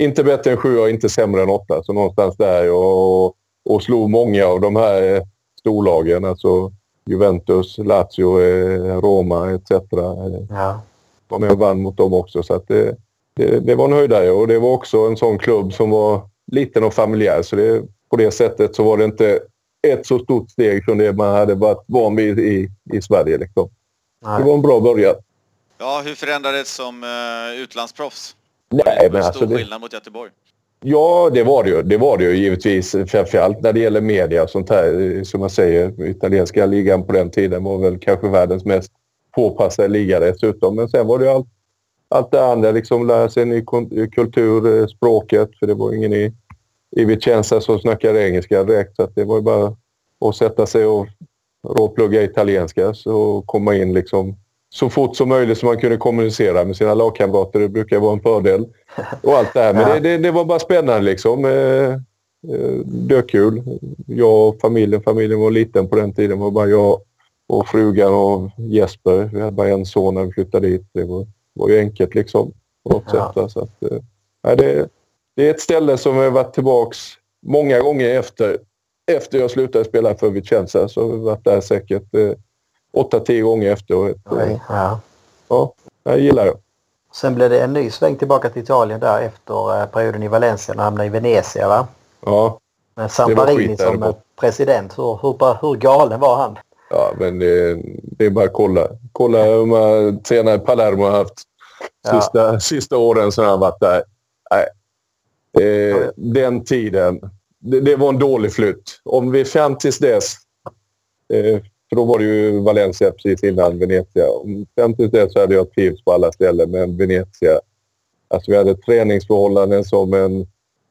inte bättre än sju och inte sämre än åtta. Så någonstans där. Och, och slog många av de här storlagen. Alltså Juventus, Lazio, eh, Roma etc. Ja. Var med och vann mot dem också. Så att det, det, det var en höjdare och det var också en sån klubb som var liten och familjär. Så det, på det sättet så var det inte ett så stort steg från det man hade varit van vid i, i Sverige. Liksom. Det var en bra början. Ja, hur förändrades som uh, utlandsproffs? Nej, det var men en alltså stor det, skillnad mot Göteborg. Ja, det var det ju. Det var det ju givetvis. Framförallt när det gäller media och sånt här. Eh, som man säger, italienska ligan på den tiden var väl kanske världens mest påpassade liga dessutom. Men sen var det ju allt, allt det andra. Liksom lära sig ny kultur, eh, språket. För det var ingen i, i Vicenza som snackade engelska direkt. Så att det var ju bara att sätta sig och råplugga italienska och komma in liksom så fort som möjligt så man kunde kommunicera med sina lagkamrater. Det brukar vara en fördel. Och allt det här. Men Ja. det, det, det var bara spännande liksom. Eh, eh, Dökul. Jag och familjen. Familjen var liten på den tiden. Det var bara jag och frugan och Jesper. Vi hade bara en son när vi flyttade dit. Det var, var ju enkelt liksom. På något Ja. sätt. Så att, eh, nej, det, det är ett ställe som har varit tillbaks många gånger efter, efter jag slutade spela för Vicenza. Så har vi varit där säkert åtta, tio gånger efter. Och, Oj, ja. ja, jag gillar det. Sen blev det en ny sväng tillbaka till Italien där efter eh, perioden i Valencia. När han hamnade i Venezia va? Ja, Med Samparini som eh, president. Hur, hur, hur galen var han? Ja, men det, det är bara att kolla. Kolla hur man tränare Palermo har haft Ja. sista, sista åren sedan han varit där. Nej. Eh, den tiden. Det, det var en dålig flytt. Om vi fram tills dess. Eh, för då var det ju Valencia precis innan Venezia. Fram till dess så hade jag trivts på alla ställen. Men Venezia. Alltså vi hade träningsförhållanden som en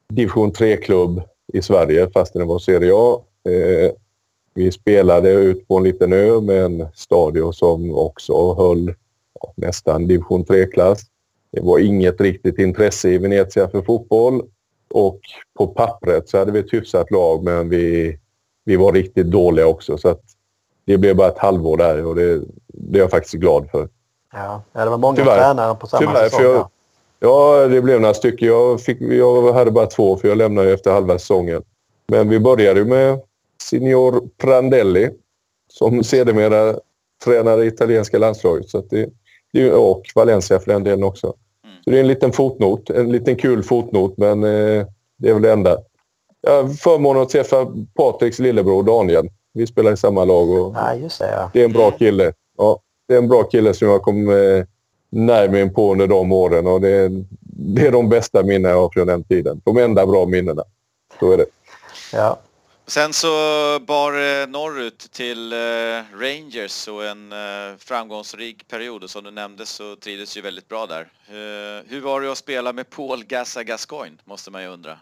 division 3-klubb i Sverige fast det var Serie A. Eh, vi spelade ut på en liten ö med en stadion som också höll ja, nästan division 3-klass. Det var inget riktigt intresse i Venezia för fotboll och på pappret så hade vi ett hyfsat lag men vi, vi var riktigt dåliga också. Så att det blev bara ett halvår där och det, det är jag faktiskt glad för. Ja, det var många Tyvärr. tränare på samma Tyvärr, säsong. jag-. Ja, det blev några stycken. Jag, fick, jag hade bara två för jag lämnade efter halva säsongen. Men vi började med Signor Prandelli som sedermera tränade italienska landslaget. Så det, det, och Valencia för den delen också. Så det är en liten fotnot. En liten kul fotnot, men eh, det är väl det enda. Jag har förmånen att träffa Patriks lillebror Daniel. Vi spelar i samma lag och Ja, just det. Ja. det är en bra kille. Ja, det är en bra kille som jag kom eh, närmare på under de åren. Och det, är, det är de bästa minnen jag har från den tiden. De enda bra minnena. Så är det. Ja. Sen så bar det norrut till eh, Rangers och en eh, framgångsrik period och som du nämnde så trivdes ju väldigt bra där. Eh, hur var det att spela med Paul Gassa Gascoigne måste man ju undra.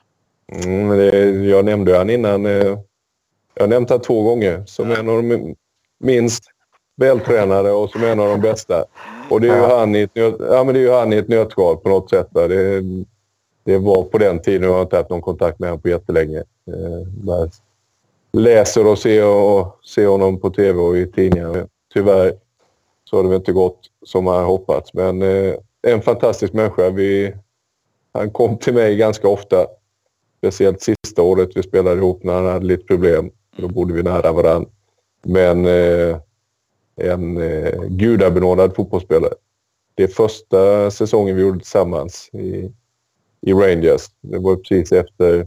Mm, det jag nämnde han innan. Eh, jag har nämnt han två gånger som en av de minst vältränade och som en av de bästa. Och det är ju han i ett, nöt, ja, men det är han i ett nötskal på något sätt. Det, det var på den tiden. Jag har inte haft någon kontakt med honom på jättelänge. Eh, bara läser och ser, och ser honom på tv och i tidningar. Tyvärr så har det väl inte gått som man hoppats. Men eh, en fantastisk människa. Vi, han kom till mig ganska ofta. Speciellt sista året vi spelade ihop när han hade lite problem. Då bodde vi nära varandra. Men eh, en eh, gudabenådad fotbollsspelare. Det är första säsongen vi gjorde tillsammans i, i Rangers. Det var precis efter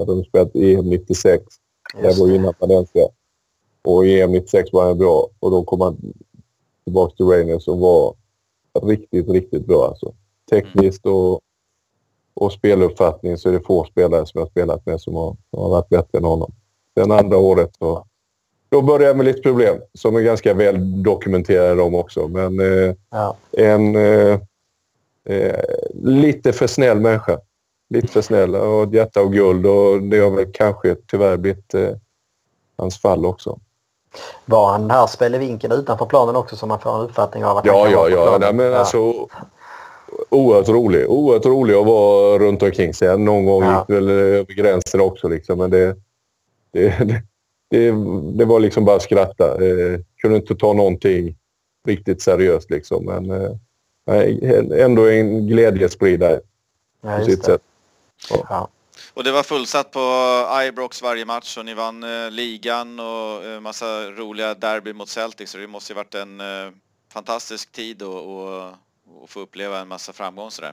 att de spelat EM 96. Det var innan Valencia. Och i EM 96 var han bra. Och då kom han tillbaka till Rangers och var riktigt, riktigt bra. Alltså. Tekniskt och, och speluppfattning så är det få spelare som jag spelat med som har, som har varit bättre än honom. Sen andra året så då började jag med lite problem som är ganska väl dokumenterade de också. Men eh, ja. en eh, eh, lite för snäll människa. Lite för snäll och hjärta och guld och det har väl kanske tyvärr blivit eh, hans fall också. Var han här spelevinken utanför planen också som man får en uppfattning av? Att ja, ja, ja. Nej, men ja. Alltså, oerhört rolig. Oerhört rolig att vara runt omkring sig. Någon gång ja. gick väl över gränsen också liksom, men det, det, det, det, det var liksom bara att skratta. Eh, kunde inte ta någonting riktigt seriöst liksom, men eh, ändå en glädjespridare ja, på sitt sätt. Ja. Och det var fullsatt på Ibrox varje match och ni vann eh, ligan och eh, massa roliga derby mot Celtic så det måste ju varit en eh, fantastisk tid att få uppleva en massa framgång sådär.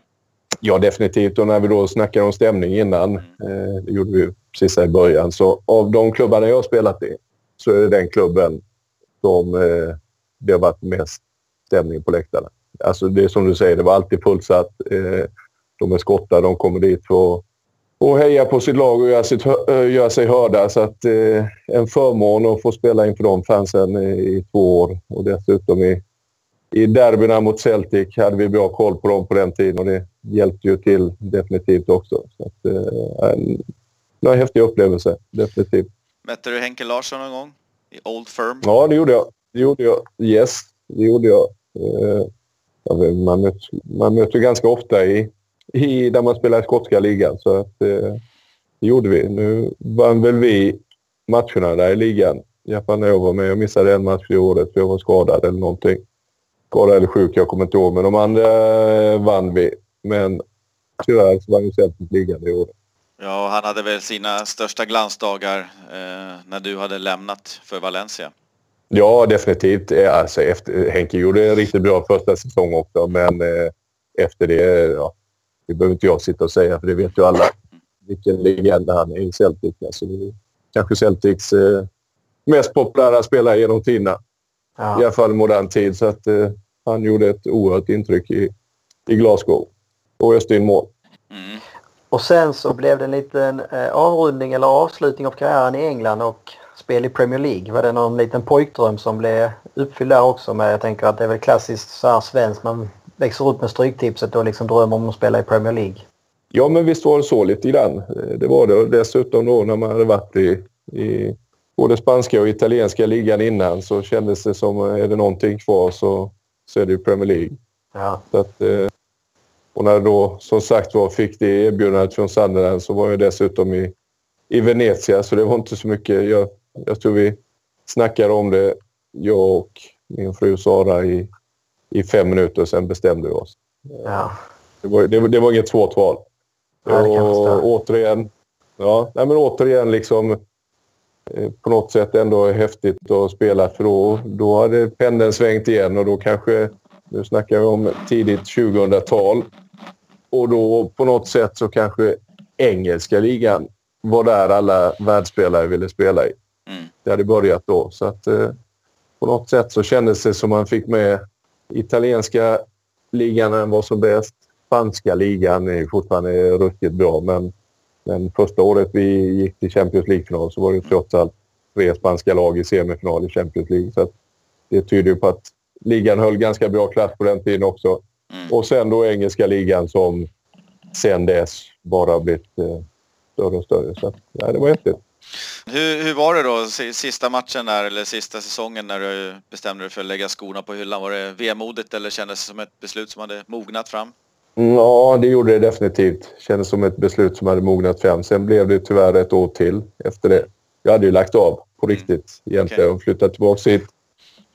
Ja, definitivt. Och när vi då snackade om stämning innan, mm. eh, det gjorde vi precis i början, så av de klubbarna jag har spelat i så är det den klubben som eh, det har varit mest stämning på läktarna. Alltså det är som du säger, det var alltid fullsatt. Eh, de är skottar, de kommer dit för och heja på sitt lag och göra, sitt, göra sig hörda. Så att, eh, en förmån att få spela inför de fansen i, i två år. Och dessutom i, i derbyna mot Celtic hade vi bra koll på dem på den tiden och det hjälpte ju till definitivt också. Så att, eh, en, en häftig upplevelse, definitivt. Mötte du Henke Larsson någon gång? I Old Firm? Ja, det gjorde jag. Det gjorde jag. Yes, det gjorde jag. Eh, man möter, man möter ganska ofta i i, där man spelar i skotska ligan. Så att, eh, det gjorde vi. Nu vann väl vi matcherna där i ligan. Fall när jag var med. Jag missade en match i året för jag var skadad eller någonting. Skadad eller sjuk, jag kommer inte ihåg. Men de andra vann vi. Men tyvärr så vann ju Celtic ligan det året. Ja, han hade väl sina största glansdagar eh, när du hade lämnat för Valencia. Ja, definitivt. Alltså, efter, Henke gjorde en riktigt bra första säsong också, men eh, efter det, ja, det behöver inte jag sitta och säga för det vet ju alla vilken legend han är i Celtic. Alltså, det är kanske Celtics eh, mest populära spelare genom tiderna. Ja. I alla fall i modern tid. Så att, eh, han gjorde ett oerhört intryck i, i Glasgow och öste in mål. Mm. Och sen så blev det en liten eh, avrundning eller avslutning av karriären i England och spel i Premier League. Var det någon liten pojkdröm som blev uppfylld där också? Men jag tänker att det är väl klassiskt så här svenskt. Man växer upp med Stryktipset och liksom drömmer om att spela i Premier League. Ja, men visst var det så lite grann. Det var det. Och dessutom då när man hade varit i, i både spanska och italienska ligan innan så kändes det som är det någonting kvar så, så är det ju Premier League. Ja. Så att, eh, och när då som sagt var fick det erbjudandet från Sunderland så var jag dessutom i, i Venezia så det var inte så mycket. Jag, jag tror vi snackade om det, jag och min fru Sara i, i fem minuter och sen bestämde vi oss. Ja. Det, var, det, det var inget svårt val. Ja, och återigen, ja, nej, men återigen liksom eh, på något sätt ändå häftigt att spela för då, då hade pendeln svängt igen och då kanske, nu snackar vi om tidigt 2000-tal och då på något sätt så kanske engelska ligan var där alla världsspelare ville spela i. Mm. Det hade börjat då så att eh, på något sätt så kändes det som man fick med italienska ligan var som bäst. Spanska ligan är fortfarande ruskigt bra men, men första året vi gick till Champions League-final så var det trots allt tre spanska lag i semifinal i Champions League. Så det tyder ju på att ligan höll ganska bra klass på den tiden också. Mm. Och sen då engelska ligan som sen dess bara blivit eh, större och större. Så ja, det var häftigt. Hur, hur var det då sista matchen där eller sista säsongen när du bestämde dig för att lägga skorna på hyllan? Var det vemodigt eller kändes det som ett beslut som hade mognat fram? Ja, det gjorde det definitivt. Kändes som ett beslut som hade mognat fram. Sen blev det tyvärr ett år till efter det. Jag hade ju lagt av på mm. riktigt mm. egentligen och flyttat tillbaka hit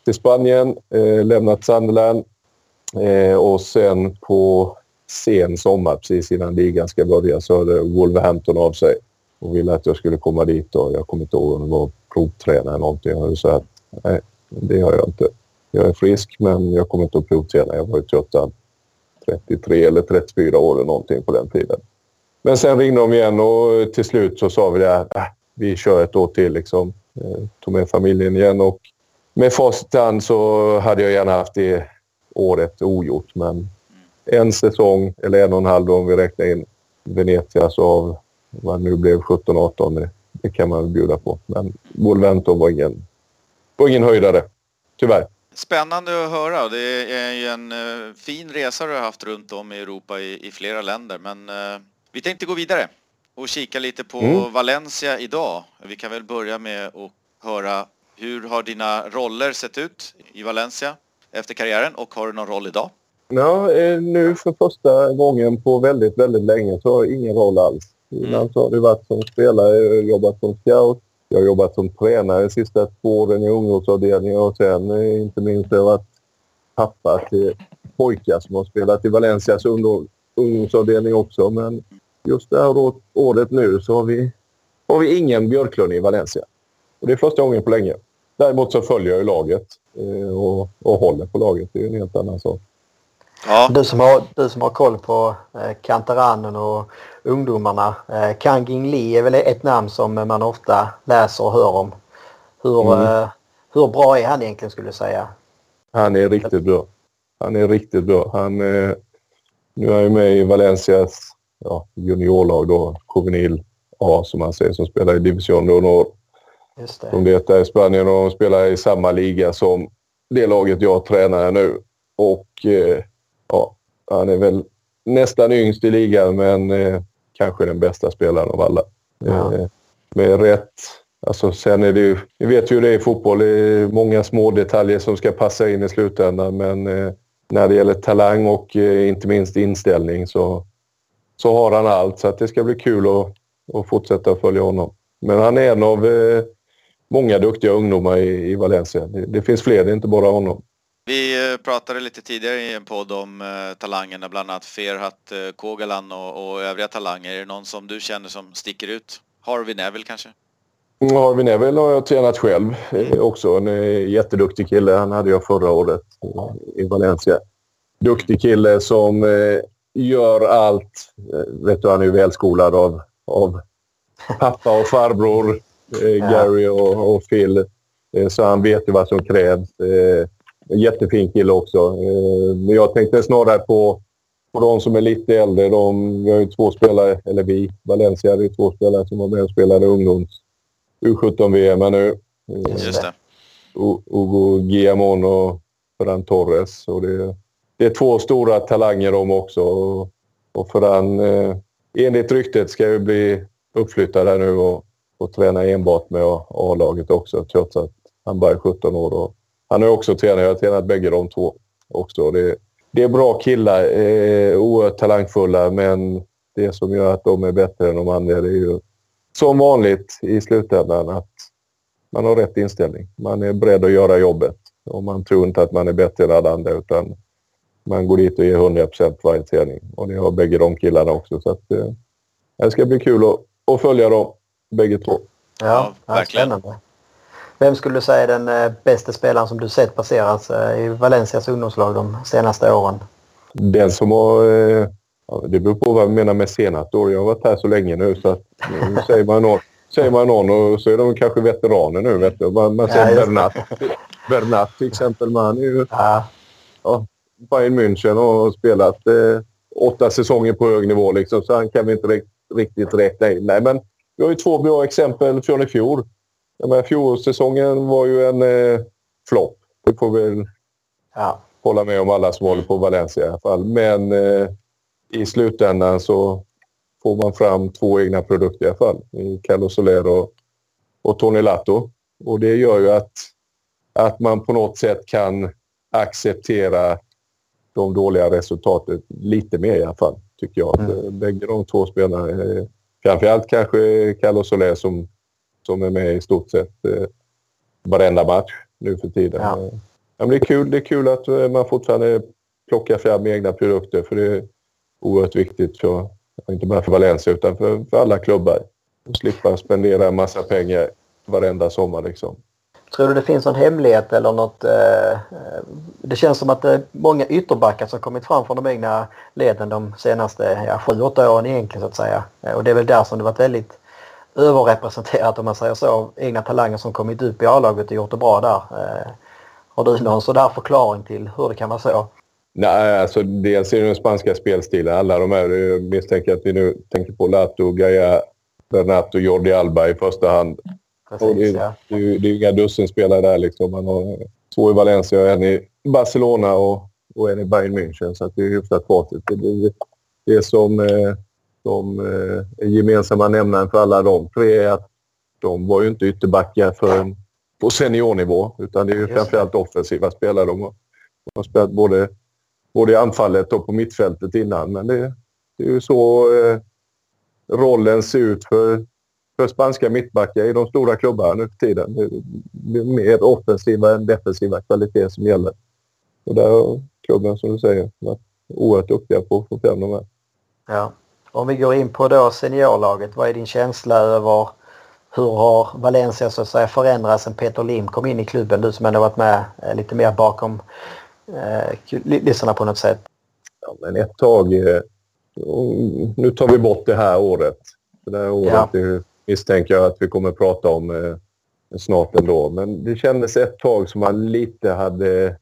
till Spanien, eh, lämnat Sunderland eh, och sen på sen sommar, precis innan ligan ska börja, så hörde Wolverhampton av sig och ville att jag skulle komma dit och jag kommer inte ihåg om det var provtränare eller någonting. Jag sa att nej, det har jag inte. Jag är frisk men jag kommer inte att provträna. Jag var ju trots 33 eller 34 år eller någonting på den tiden. Men sen ringde de igen och till slut så sa vi det här, äh, vi kör ett år till liksom. Jag tog med familjen igen och med hand så hade jag gärna haft det året ogjort men en säsong eller en och en halv om vi räknar in Venezia så av vad nu blev 17-18, det, kan man bjuda på. Men Wolverhampton var ingen, var ingen höjdare, tyvärr. Spännande att höra. Det är ju en uh, fin resa du har haft runt om i Europa i, i flera länder. Men uh, vi tänkte gå vidare och kika lite på mm. Valencia idag. Vi kan väl börja med att höra hur har dina roller sett ut i Valencia efter karriären och har du någon roll idag? Ja, eh, nu för första gången på väldigt, väldigt länge så har jag ingen roll alls. Innan mm. så har det varit som spelare, jobbat som scout, jag har jobbat som tränare de sista två åren i ungdomsavdelningen och sen eh, inte minst har jag varit pappa till pojkar som har spelat i Valencias ungdomsavdelning också. Men just det här året nu så har vi, har vi ingen Björklund i Valencia. Och det är första gången på länge. Däremot så följer jag laget eh, och, och håller på laget. Det är en helt annan sak. Ja. Du, som har, du som har koll på eh, Kantaranen och ungdomarna. Eh, Kangin Lee är väl ett namn som man ofta läser och hör om. Hur, mm. eh, hur bra är han egentligen skulle du säga? Han är riktigt bra. Han är riktigt bra. Han, eh, nu är han med i Valencias ja, juniorlag då, juvenil A som man säger, som spelar i Division Honor. Just det. Som det är i Spanien och de spelar i samma liga som det laget jag tränar nu. Och eh, ja, han är väl nästan yngst i ligan men eh, kanske den bästa spelaren av alla. Ja. Eh, med rätt... Alltså sen är det ju... Vi vet ju hur det är i fotboll. Det är många små detaljer som ska passa in i slutändan men eh, när det gäller talang och eh, inte minst inställning så, så har han allt. Så det ska bli kul att, att fortsätta följa honom. Men han är en av eh, många duktiga ungdomar i, i Valencia. Det, det, finns fler, det är inte bara honom. Vi eh, pratade lite tidigare i en podd om eh, talangerna, bland annat Ferhat eh, Kogalan och, och, övriga talanger. Är det någon som du känner som sticker ut? Harvey Neville kanske? Harvey Neville har jag tränat själv mm. också. En jätteduktig kille. Han hade jag förra året i Valencia. Duktig kille som gör allt. Vet du, han är ju välskolad av, av pappa och farbror Gary och, och Phil. Så han vet ju vad som krävs. En jättefin kille också. Eh, men jag tänkte snarare på, på de som är lite äldre. De, vi har ju två spelare, eller vi, Valencia hade ju två spelare som var med och spelade ungdoms U17-VM nu. Just det. Hugo Guillamon och Ferran Torres. Och det, det är två stora talanger de också. Och, Ferran, eh, enligt ryktet, ska ju bli uppflyttad här nu och, och tränar enbart med A-laget också trots att han bara är 17 år. Och, han är också tränare. Jag har tränat bägge de två också. Det, det är bra killar. Eh, oerhört talangfulla, men det som gör att de är bättre än de andra det är ju som vanligt i slutändan att man har rätt inställning. Man är beredd att göra jobbet och man tror inte att man är bättre än alla andra utan man går dit och ger 100 procent varje träning. Och det har bägge de killarna också. Så att, eh, det ska bli kul att, att följa dem bägge två. Ja, ja verkligen. Spännande. Vem skulle du säga är den eh, bästa spelaren som du sett passeras eh, i Valencias ungdomslag de senaste åren? Den som har... Eh, det beror på vad man menar med senaste år. Jag har varit här så länge nu så att nu säger man någon, säger man någon och så är de kanske veteraner nu. Vet du. Man, man säger ja, Bernat. Bernat till exempel. Man är ju... Ja. Ja, Bayern München och spelat eh, åtta säsonger på hög nivå liksom, så han kan vi inte riktigt räkna in. Nej, men vi har ju två bra exempel från i fjol. Fjolårssäsongen var ju en eh, flopp. Det får vi ja. hålla med om alla som håller på Valencia i alla fall. Men eh, i slutändan så får man fram två egna produkter i alla fall. Carlos Soler och, och Tony Lato. Och det gör ju att, att man på något sätt kan acceptera de dåliga resultaten lite mer i alla fall, tycker jag. Mm. Bägge de två spelarna, eh, framförallt kanske Carlos Soler som som är med i stort sett eh, varenda match nu för tiden. Ja. Ja. men det, är kul, det är kul att eh, man fortfarande plockar fram egna produkter för det är oerhört viktigt för, inte bara för Valencia utan för, för alla klubbar. Att slippa spendera en massa pengar varenda sommar liksom. Tror du det finns någon hemlighet eller något? Eh, eh det känns som att det är många ytterbackar som kommit fram från de egna leden de senaste ja, sju, åtta åren egentligen så att säga. Eh, och det är väl där som det varit väldigt överrepresenterat om man säger så, egna talanger som kommit upp i A-laget och gjort det bra där. Eh, har du någon sådär förklaring till hur det kan vara så? Nej, alltså dels är det den spanska spelstilen. Alla de här, jag misstänker att vi nu tänker på Lato, Gaia, Bernat och Jordi Alba i första hand det, ja. det, är ju- det är ju inga dussinspelare där liksom. Man har två i Valencia och en i Barcelona och, och en i Bayern München. Så det är hyfsat facit. Det, det, det som, eh, som eh, är gemensamma nämnaren för alla de tre är att de var ju inte ytterbackar för, på seniornivå. Utan det är ju Just framförallt offensiva spelare. De har, de har spelat både, både i anfallet och på mittfältet innan. Men det, det är ju så eh, rollen ser ut för, för spanska mittbackar i de stora klubbarna nu för tiden. Det är mer offensiva än defensiva kvaliteter som gäller. Och där har klubben, som du säger, varit oerhört duktiga på att få fram de här. Ja. Om vi går in på då seniorlaget, vad är din känsla över hur har Valencia så att säga förändrats sen Peter Lim kom in i klubben? Du som ändå varit med eh, lite mer bakom eh, kulisserna på något sätt. Ja, men ett tag... Eh, nu tar vi bort det här året. Det här året Ja. det misstänker jag att vi kommer att prata om eh, snart ändå. Men det kändes ett tag som man lite hade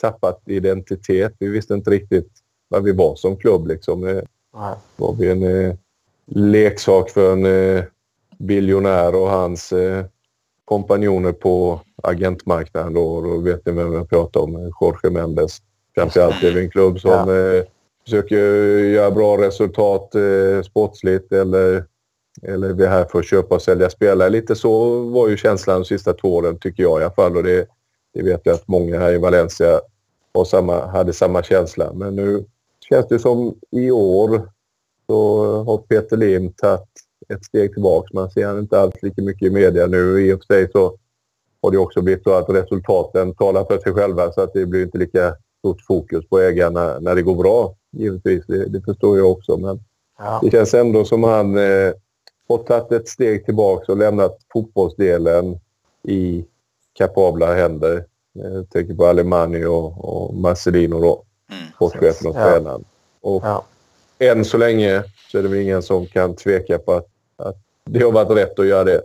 tappat identitet. Vi visste inte riktigt vad vi var som klubb. Liksom. Eh, Nej. var vi en eh, leksak för en eh, biljonär och hans eh, kompanjoner på agentmarknaden. Då, då vet ni vem jag pratar om, eh, Jorge Mendes. Är vi en klubb som eh, försöker göra bra resultat eh, sportsligt eller, eller vi är här för att köpa och sälja spelare. Lite så var ju känslan de sista två åren, tycker jag i alla fall. Och det, det vet jag att många här i Valencia samma, hade samma känsla. Men nu känns det som i år så har Peter Lim tagit ett steg tillbaka. Man ser han inte alls lika mycket i media nu. I och för sig så har det också blivit så att resultaten talar för sig själva så att det blir inte lika stort fokus på ägarna när det går bra. Givetvis, det, det förstår jag också. Men Ja. det känns ändå som han eh, har tagit ett steg tillbaka och lämnat fotbollsdelen i kapabla händer. Eh, Jag tänker på Alemani och, och Marcelino då, Mm. sportchefen och tränaren. Och Ja. än så länge så är det väl ingen som kan tveka på att, att det har varit rätt att göra det.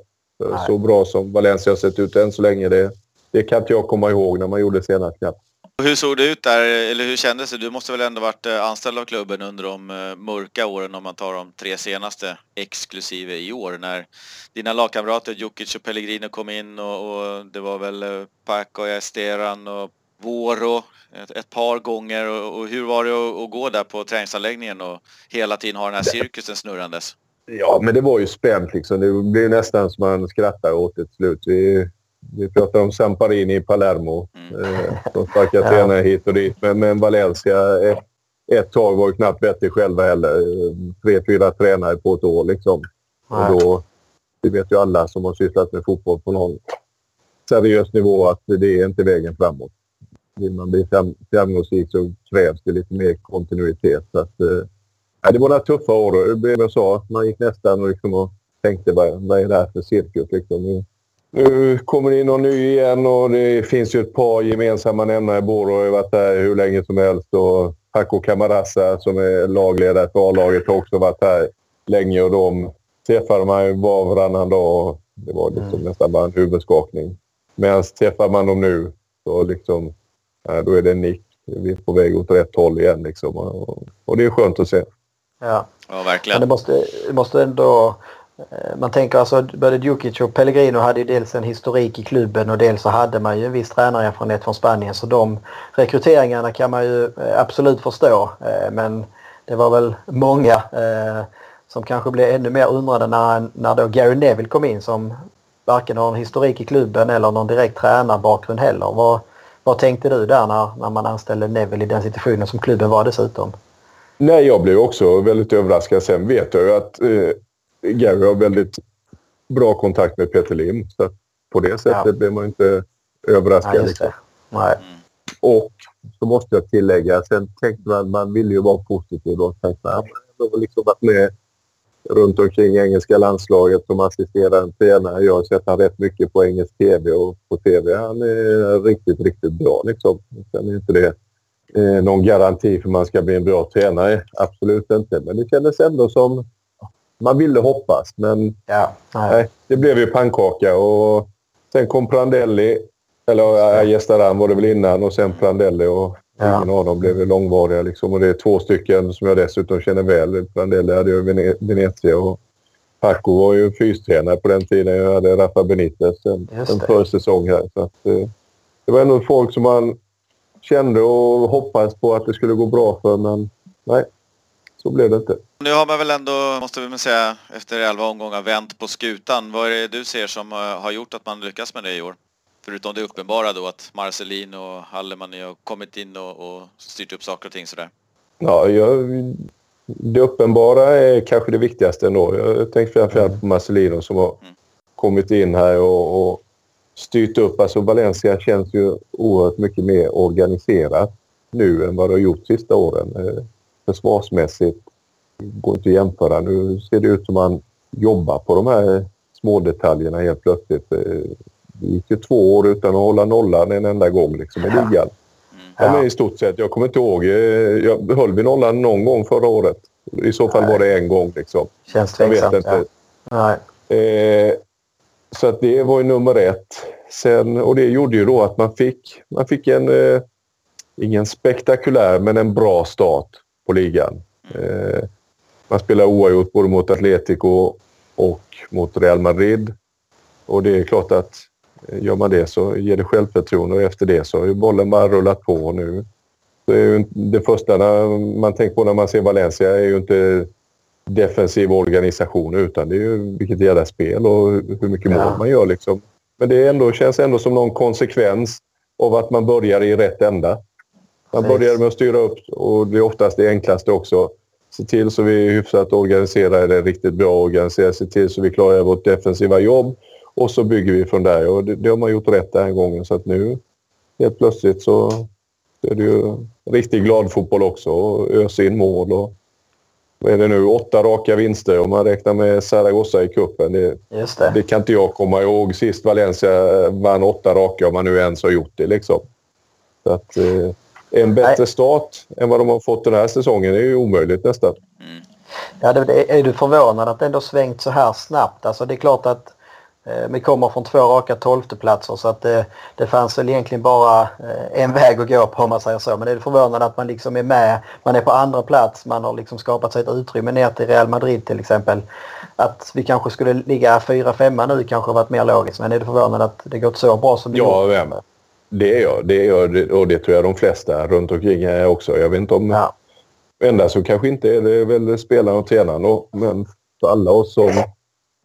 Så bra som Valencia har sett ut än så länge, det, det kan inte jag komma ihåg när man gjorde senast knappt. Hur såg det ut där, eller hur kändes det? Du måste väl ändå varit eh, anställd av klubben under de eh, mörka åren om man tar de tre senaste exklusive i år när dina lagkamrater Jokic och Pellegrino kom in och, och det var väl Paco Paco Esteran och Voro ett, ett par gånger och, och hur var det att, att gå där på träningsanläggningen och hela tiden ha den här cirkusen snurrandes? Ja, men det var ju spänt liksom. Det blev nästan som man skrattar åt det till slut. Vi, vi pratade om Samparini i Palermo. Mm. Eh, de sparkar Ja. tränare hit och dit. Men, men Valencia ett, ett tag var ju knappt bättre själva heller. Tre, fyra tränare på ett år liksom. Nej. Och då, det vet ju alla som har sysslat med fotboll på någon seriös nivå att det är inte vägen framåt. Vill man bli fram, framgångsrik så krävs det lite mer kontinuitet. Så att, eh, det var några tuffa år. Det blev jag sa. Man gick nästan och, liksom och tänkte vad, vad är det här för cirkus? Liksom. Nu, nu kommer det in någon ny igen och det finns ju ett par gemensamma nämnare. Boro har ju varit där hur länge som helst och Paco Camarasa som är lagledare för A-laget har också varit här länge och de träffade man ju var och varannan dag och det var liksom Mm. nästan bara en huvudskakning. Medan träffar man dem nu så liksom, ja, då är det en nick. Vi är på väg åt rätt håll igen liksom. Och, och det är skönt att se. Ja. Ja, Men verkligen. det måste, det måste ändå... Eh, man tänker alltså både Djukic och Pellegrino hade ju dels en historik i klubben och dels så hade man ju en viss tränarerfarenhet från Spanien så de rekryteringarna kan man ju eh, absolut förstå. Eh, men det var väl många som kanske blev ännu mer undrande när, när då Gary Neville kom in som varken har en historik i klubben eller någon direkt tränarbakgrund heller. Vad, vad tänkte du där när, när man anställde Neville i den situationen som klubben var dessutom? Nej, jag blev också väldigt överraskad. Sen vet jag ju att eh, Gary har väldigt bra kontakt med Peter Lim. Så på det sättet Ja. blev man inte överraskad. Just liksom. Nej. Och så måste jag tillägga, sen tänkte man, man ville ju vara positiv och tänkte att man har liksom varit med runt omkring engelska landslaget som assisterande tränare. Jag har sett han rätt mycket på engelsk TV och på TV. Han är riktigt, riktigt bra liksom. Sen är inte det eh, någon garanti för att man ska bli en bra tränare. Absolut inte. Men det kändes ändå som man ville hoppas. Men Ja, nej. Nej, det blev ju pannkaka och sen kom Prandelli. Eller äh, Gestaran var det väl innan och sen Prandelli och Ja. ingen av dem blev långvariga. Liksom. Och det är två stycken som jag dessutom känner väl. Prandelli hade ju Vene- Venezia och Paco var ju fystränare på den tiden. Jag hade Rafa Benitez en, en försäsong här. Så att, eh, det var ändå folk som man kände och hoppades på att det skulle gå bra för, men nej, så blev det inte. Nu har man väl ändå, måste vi säga, efter 11 omgångar vänt på skutan. Vad är det du ser som eh, har gjort att man lyckas med det i år? Förutom det uppenbara då att Marcelin och Hallemani har kommit in och, och styrt upp saker och ting sådär. Ja, jag, det uppenbara är kanske det viktigaste ändå. Jag tänker framförallt på Marcelino som har Mm. kommit in här och, och styrt upp. Alltså Valencia känns ju oerhört mycket mer organiserat nu än vad det har gjort sista åren. Försvarsmässigt går inte att jämföra. Nu ser det ut som man jobbar på de här små detaljerna helt plötsligt. Eh, Det gick ju två år utan att hålla nollan en enda gång liksom, i ligan. Mm. Ja, men i stort sett. Jag kommer inte ihåg. eh, Jag höll vi nollan någon gång förra året? I så fall Nej. var det en gång. Liksom. Känns Jag vet tveksamt. inte. Ja. Nej. Eh, så att det var ju nummer ett. Sen, och det gjorde ju då att man fick, man fick en, eh, ingen spektakulär, men en bra start på ligan. Eh, man spelar oavgjort både mot Atletico och mot Real Madrid. Och det är klart att eh, gör man det så ger det självförtroende och efter det så har ju bollen bara rullat på nu. Det, det första man tänker på när man ser Valencia är ju inte defensiv organisation utan det är ju vilket jävla spel och hur mycket Ja. mål man gör. Liksom. Men det ändå, känns ändå som någon konsekvens av att man börjar i rätt ända. Man börjar med att styra upp och det är oftast det enklaste också. Se till så vi är hyfsat organiserade, riktigt bra organiserade. Se till så vi klarar vårt defensiva jobb och så bygger vi från där. Och det, det har man gjort rätt den här gången. Så att nu helt plötsligt så är det ju riktigt glad fotboll också och ösa in mål. Och, vad är det nu? Åtta raka vinster om man räknar med Zaragoza i cupen. Det, det. det kan inte jag komma ihåg. Sist Valencia vann åtta raka om man nu ens har gjort det. Liksom. Så att, eh, en bättre Nej. start än vad de har fått den här säsongen är ju omöjligt nästan. Mm. Ja, det, det, är du förvånad att det ändå svängt så här snabbt? Alltså det är klart att eh, vi kommer från två raka tolfteplatser så att det, det fanns väl egentligen bara eh, en väg att gå på om man säger så. Men är du förvånad att man liksom är med, man är på andra plats, man har liksom skapat sig ett utrymme ner till Real Madrid till exempel. Att vi kanske skulle ligga fyra, femma nu kanske varit mer logiskt. Men är du förvånad att det gått så bra som det Ja, gjort? Det är jag. Det är jag och det tror jag de flesta runt omkring är också. Jag vet inte om... Ja, enda som kanske inte är det är väl spelaren och tränaren då. Men för alla oss som,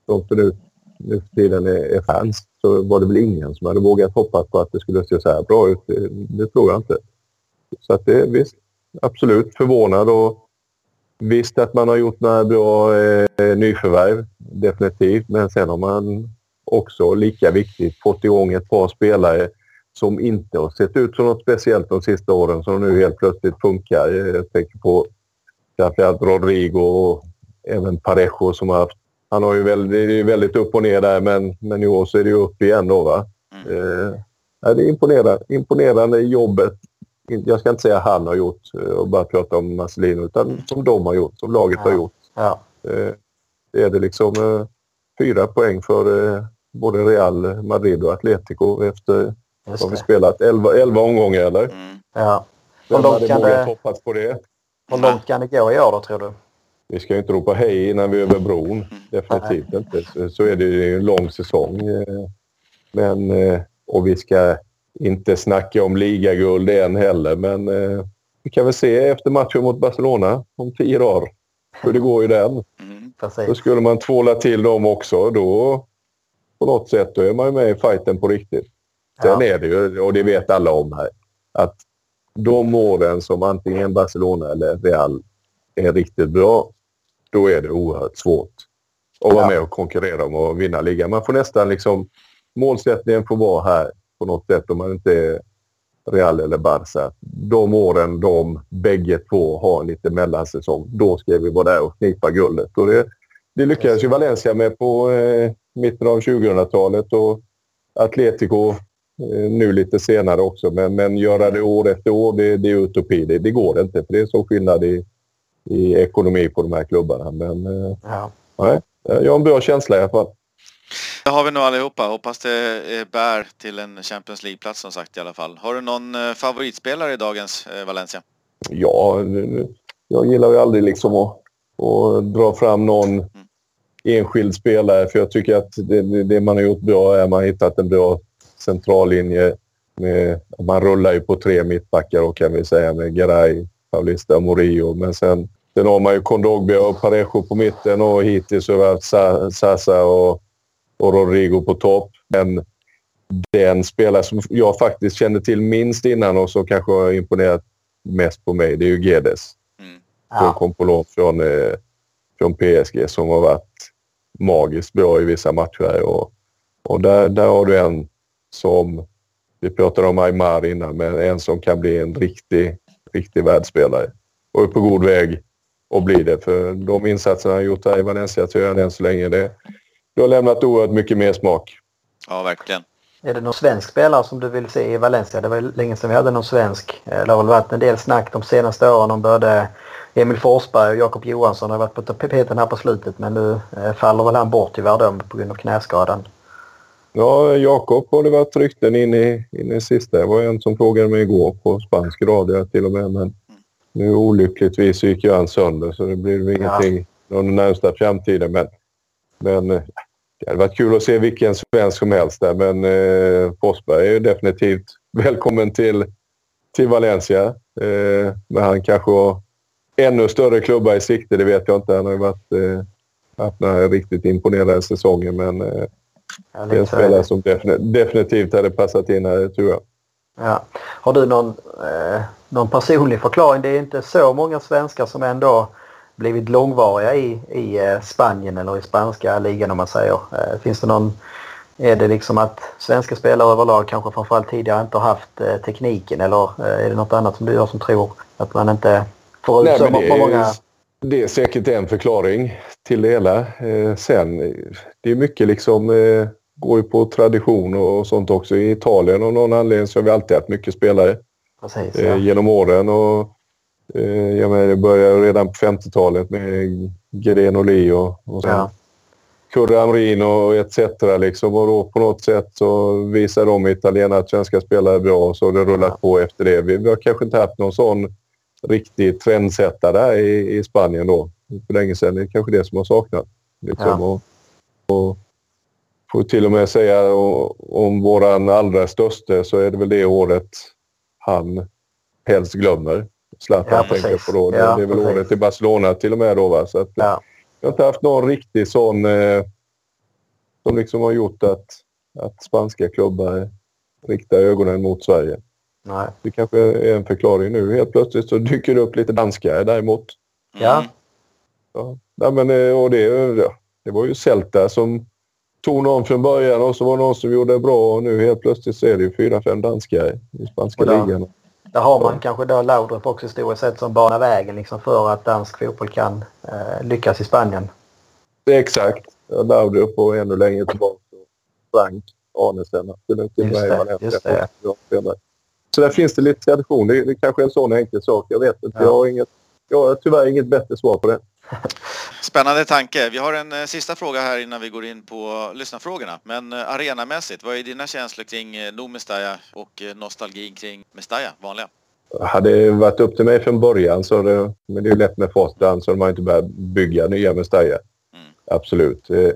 som för nu, nu för tiden är, är fans så var det väl ingen som hade vågat hoppas på att det skulle se så här bra ut. Det, det tror jag inte. Så att det är visst, absolut förvånad och visst att man har gjort några bra eh, nyförvärv. Definitivt. Men sen har man också lika viktigt fått igång ett par spelare som inte har sett ut som något speciellt de sista åren som nu helt plötsligt funkar. Jag tänker på framförallt Rodrigo och även Parejo som har haft... Han har ju väldigt, väldigt upp och ner där men, men i år så är det ju upp igen då va. Mm. Eh, det är imponerande, imponerande jobbet. Jag ska inte säga han har gjort eh, och bara prata om Marcelino utan som de har gjort, som laget har Ja. gjort. ja, Eh, det är det liksom eh, fyra poäng för eh, både Real Madrid och Atletico efter just har vi det. spelat 11, 11 omgångar eller? Mm. Ja. Hur Vem långt hade kan vågat det- hoppas på det? Hur långt kan det gå i år då tror du? Vi ska ju inte ropa hej innan vi är över bron. Definitivt inte. Så, så är det ju en lång säsong. eh, Men, eh, och vi ska inte snacka om ligaguld än heller. Men eh, vi kan väl se efter matchen mot Barcelona om tio dagar hur det går i den. Mm. Då skulle man tvåla till dem också. Då på något sätt då är man ju med i fighten på riktigt. Sen Ja. är det ju, och det vet alla om här, att de åren som antingen Barcelona eller Real är riktigt bra, då är det oerhört svårt att vara Ja. med och konkurrera om att vinna ligan. Man får nästan liksom, målsättningen får vara här på något sätt om man inte är Real eller Barca. De åren de bägge två har lite mellansäsong, då ska vi vara där och knipa guldet. Och det, det lyckades ju Valencia med på eh, mitten av 2000-talet och Atletico nu lite senare också. Men, men göra det år efter år, det, det är utopi. Det, det går inte för det är så skillnad i, i ekonomi på de här klubbarna. Men eh, Ja. nej, jag har en bra känsla i alla fall. Det har vi nog allihopa. Hoppas det eh, bär till en Champions League-plats som sagt i alla fall. Har du någon eh, favoritspelare i dagens eh, Valencia? Ja, jag gillar ju aldrig liksom att, att dra fram någon enskild spelare. För jag tycker att det, det man har gjort bra är att man har hittat en bra centrallinje. Med, man rullar ju på tre mittbackar och kan vi säga med Garay, Paulista och Morillo. Men sen, sen har man ju Kondogbia och Parejo på mitten och hittills har vi haft Sasa och, och Rodrigo på topp. Men den spelare som jag faktiskt kände till minst innan och som kanske har imponerat mest på mig, det är ju Gedes. Mm. Som kom på lån från, eh, från PSG som har varit magiskt bra i vissa matcher. Och, och där, där har du en som, vi pratade om Aymar innan, men en som kan bli en riktig, riktig världsspelare. Och är på god väg att bli det. För de insatserna han gjort här i Valencia tror jag än så länge det, det har lämnat oerhört mycket mer smak. Ja, verkligen. Är det någon svensk spelare som du vill se i Valencia? Det var länge sedan vi hade någon svensk. Det har väl varit en del snack de senaste åren om både Emil Forsberg och Jakob Johansson har varit på tapeten här på slutet men nu eh, faller väl han bort tyvärr då på grund av knäskadan. Ja, Jakob har det varit rykten in i, in i sista. Det var en som frågade mig igår på spansk radio till och med. Men nu olyckligtvis gick ju han sönder så det blir ingenting ja. den närmsta framtiden. Men, men eh, det hade varit kul att se vilken svensk som helst där. Men eh, Forsberg är ju definitivt välkommen till, till Valencia. Eh, men han kanske har ännu större klubbar i sikte, det vet jag inte. Han har ju varit, eh, haft några riktigt imponerande säsonger men eh, det är en spelare som definitivt hade passat in här, tror jag. Ja. Har du någon, eh, någon personlig förklaring? Det är inte så många svenskar som ändå blivit långvariga i, i eh, Spanien eller i spanska ligan om man säger. Eh, finns det någon är det liksom att svenska spelare överlag kanske framförallt tidigare inte har haft eh, tekniken eller är det något annat som du gör som tror att man inte får ut så många... Det är säkert en förklaring till det hela. Eh, sen, det är mycket liksom, eh, går ju på tradition och sånt också. I Italien av någon anledning så har vi alltid haft mycket spelare Precis, ja. genom åren. Och Eh, jag menar, det började redan på 50-talet med Gren och och sen ja. Kurre Amrin och etc. Liksom. Och då på något sätt så visar de italienare att svenska spelare är bra och så har det rullat ja. på efter det. Vi, vi, har kanske inte haft någon sån riktig trendsättare där i, i Spanien då. För länge sedan. Det är kanske det som har saknats. Liksom. Ja. Och, och får till och med säga om, om våran allra största så är det väl det året han helst glömmer. Zlatan ja, tänker på då. Ja, det är väl precis. året i Barcelona till och med då. Va? Så att, ja. Jag har inte haft någon riktig sån eh, som liksom har gjort att, att spanska klubbar riktar ögonen mot Sverige. Nej. Det kanske är en förklaring nu. Helt plötsligt så dyker det upp lite danskar däremot. Ja. ja. ja men, eh, och det, det var ju Celta som tog någon från början och så var det någon som gjorde det bra och nu helt plötsligt så är det ju fyra, fem danskar i spanska ligan. Där har man kanske då Laudrup också historiskt sett som banar vägen liksom för att dansk fotboll kan eh, lyckas i Spanien. Exakt. Laudrup och ännu längre tillbaka Frank Arnesen. Just det, just det. Så där finns det lite tradition. Det, det kanske är en sån enkel sak. Jag vet inte. Ja. Jag, har inget, jag har tyvärr inget bättre svar på det. Spännande tanke. Vi har en eh, sista fråga här innan vi går in på lyssnarfrågorna. Men eh, arenamässigt, vad är dina känslor kring eh, No Mestalla och eh, nostalgin kring Mestalla, vanliga? Hade det varit upp till mig från början så det, men det är lätt med Fosdan så de har inte börjat bygga nya Mestalla. Mm. Absolut. Eh,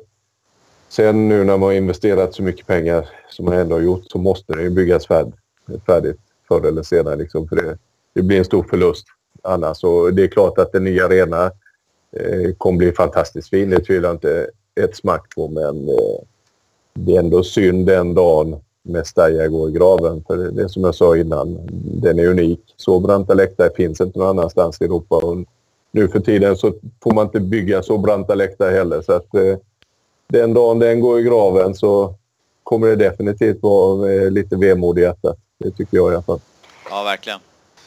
sen nu när man har investerat så mycket pengar som man ändå har gjort så måste det ju byggas färdigt, färdigt förr eller senare. Liksom, för det, det blir en stor förlust annars. Och det är klart att en ny arena eh, kommer bli fantastiskt fin. Det tvivlar jag inte ett smack på. Men eh, det är ändå synd den dagen Mestalla går i graven. För det, det som jag sa innan, den är unik. Så branta läktare finns inte någon annanstans i Europa. Och nu för tiden så får man inte bygga så branta läktare heller. Så att, eh, den dagen den går i graven så kommer det definitivt vara eh, lite vemod i hjärtat. Det tycker jag i alla fall. Ja, verkligen.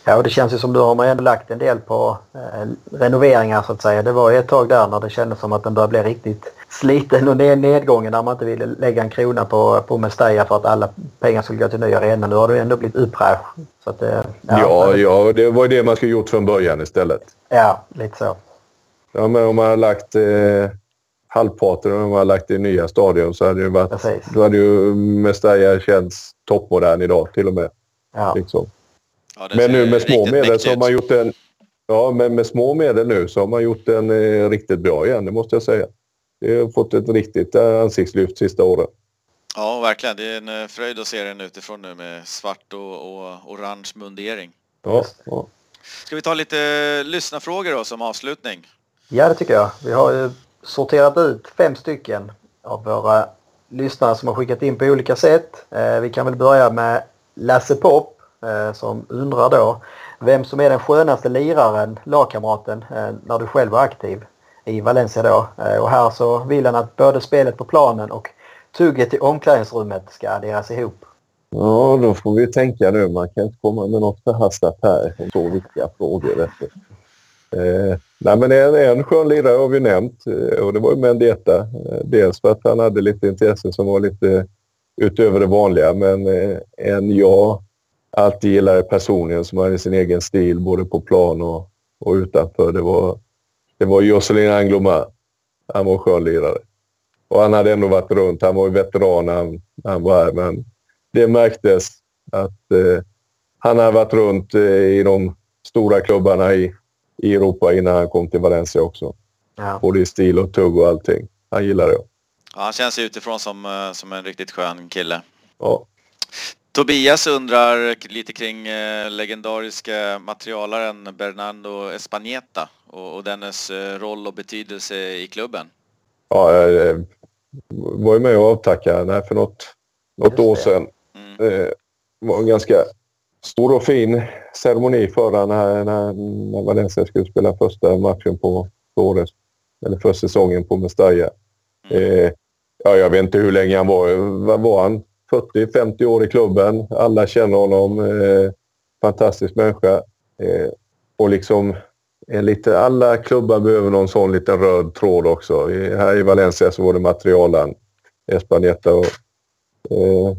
Ja, och det känns ju som du har man ändå lagt en del på eh, renoveringar så att säga. Det var ju ett tag där när det kändes som att den började bli riktigt sliten och nedgången när man inte ville lägga en krona på, på Mestalla för att alla pengar skulle gå till nya arena. Nu har det ändå blivit uppräsch. Så att, eh, ja, ja, ja, det var ju det man skulle gjort från början istället. Ja, lite så. Ja, men om man har lagt eh, halvparten om man har lagt i nya stadion så hade det varit... Precis. Då hade ju Mestalla känts toppmodern idag till och med. Ja. Liksom. Ja, men nu med små medel så har man gjort en... Ja, men med små medel nu så har man gjort den eh, riktigt bra igen, det måste jag säga. Det har fått ett riktigt ansiktslyft sista åren. Ja, verkligen. Det är en fröjd att se den utifrån nu med svart och, och orange mundering. Ja, ja. Ska vi ta lite lyssnarfrågor då som avslutning? Ja, det tycker jag. Vi har ju sorterat ut fem stycken av våra lyssnare som har skickat in på olika sätt. Eh, vi kan väl börja med Lasse Pop eh, som undrar då vem som är den skönaste liraren, lagkamraten, eh, när du själv var aktiv i Valencia då. Och här så vill han att både spelet på planen och tugget i omklädningsrummet ska adderas ihop. Ja, då får vi tänka nu. Man kan inte komma med något förhastat här. Så viktiga frågor. Eh, nej, men en, en skön lirare har vi nämnt eh, och det var ju Mendieta. Eh, dels för att han hade lite intressen som var lite utöver det vanliga, men eh, en jag alltid gillade personligen som hade sin egen stil både på plan och, och utanför. Det var, det var Jocelyn Angloma. Han var en skön lirare. Och han hade ändå varit runt. Han var ju veteran när han, när han var här, men det märktes att eh, han hade varit runt eh, i de stora klubbarna i, i Europa innan han kom till Valencia också. Ja. Både i stil och tugg och allting. Han gillar det. Ja, han känns utifrån som, eh, som en riktigt skön kille. Ja. Tobias undrar lite kring eh, legendariska materialaren Bernardo Espanieta och, och dennes eh, roll och betydelse i klubben. Ja, jag var ju med och avtackade för något, något år sedan. Mm. Det var en ganska stor och fin ceremoni förra när, när, när Valencia skulle spela första matchen på året, eller första säsongen på Mestalla. Mm. Eh, ja, jag vet inte hur länge han var. Vad var han? 40-50 år i klubben. Alla känner honom. Eh, fantastisk människa. Eh, och liksom en lite, alla klubbar behöver någon sån liten röd tråd också. I, här i Valencia så var det materialen Espaneta och eh,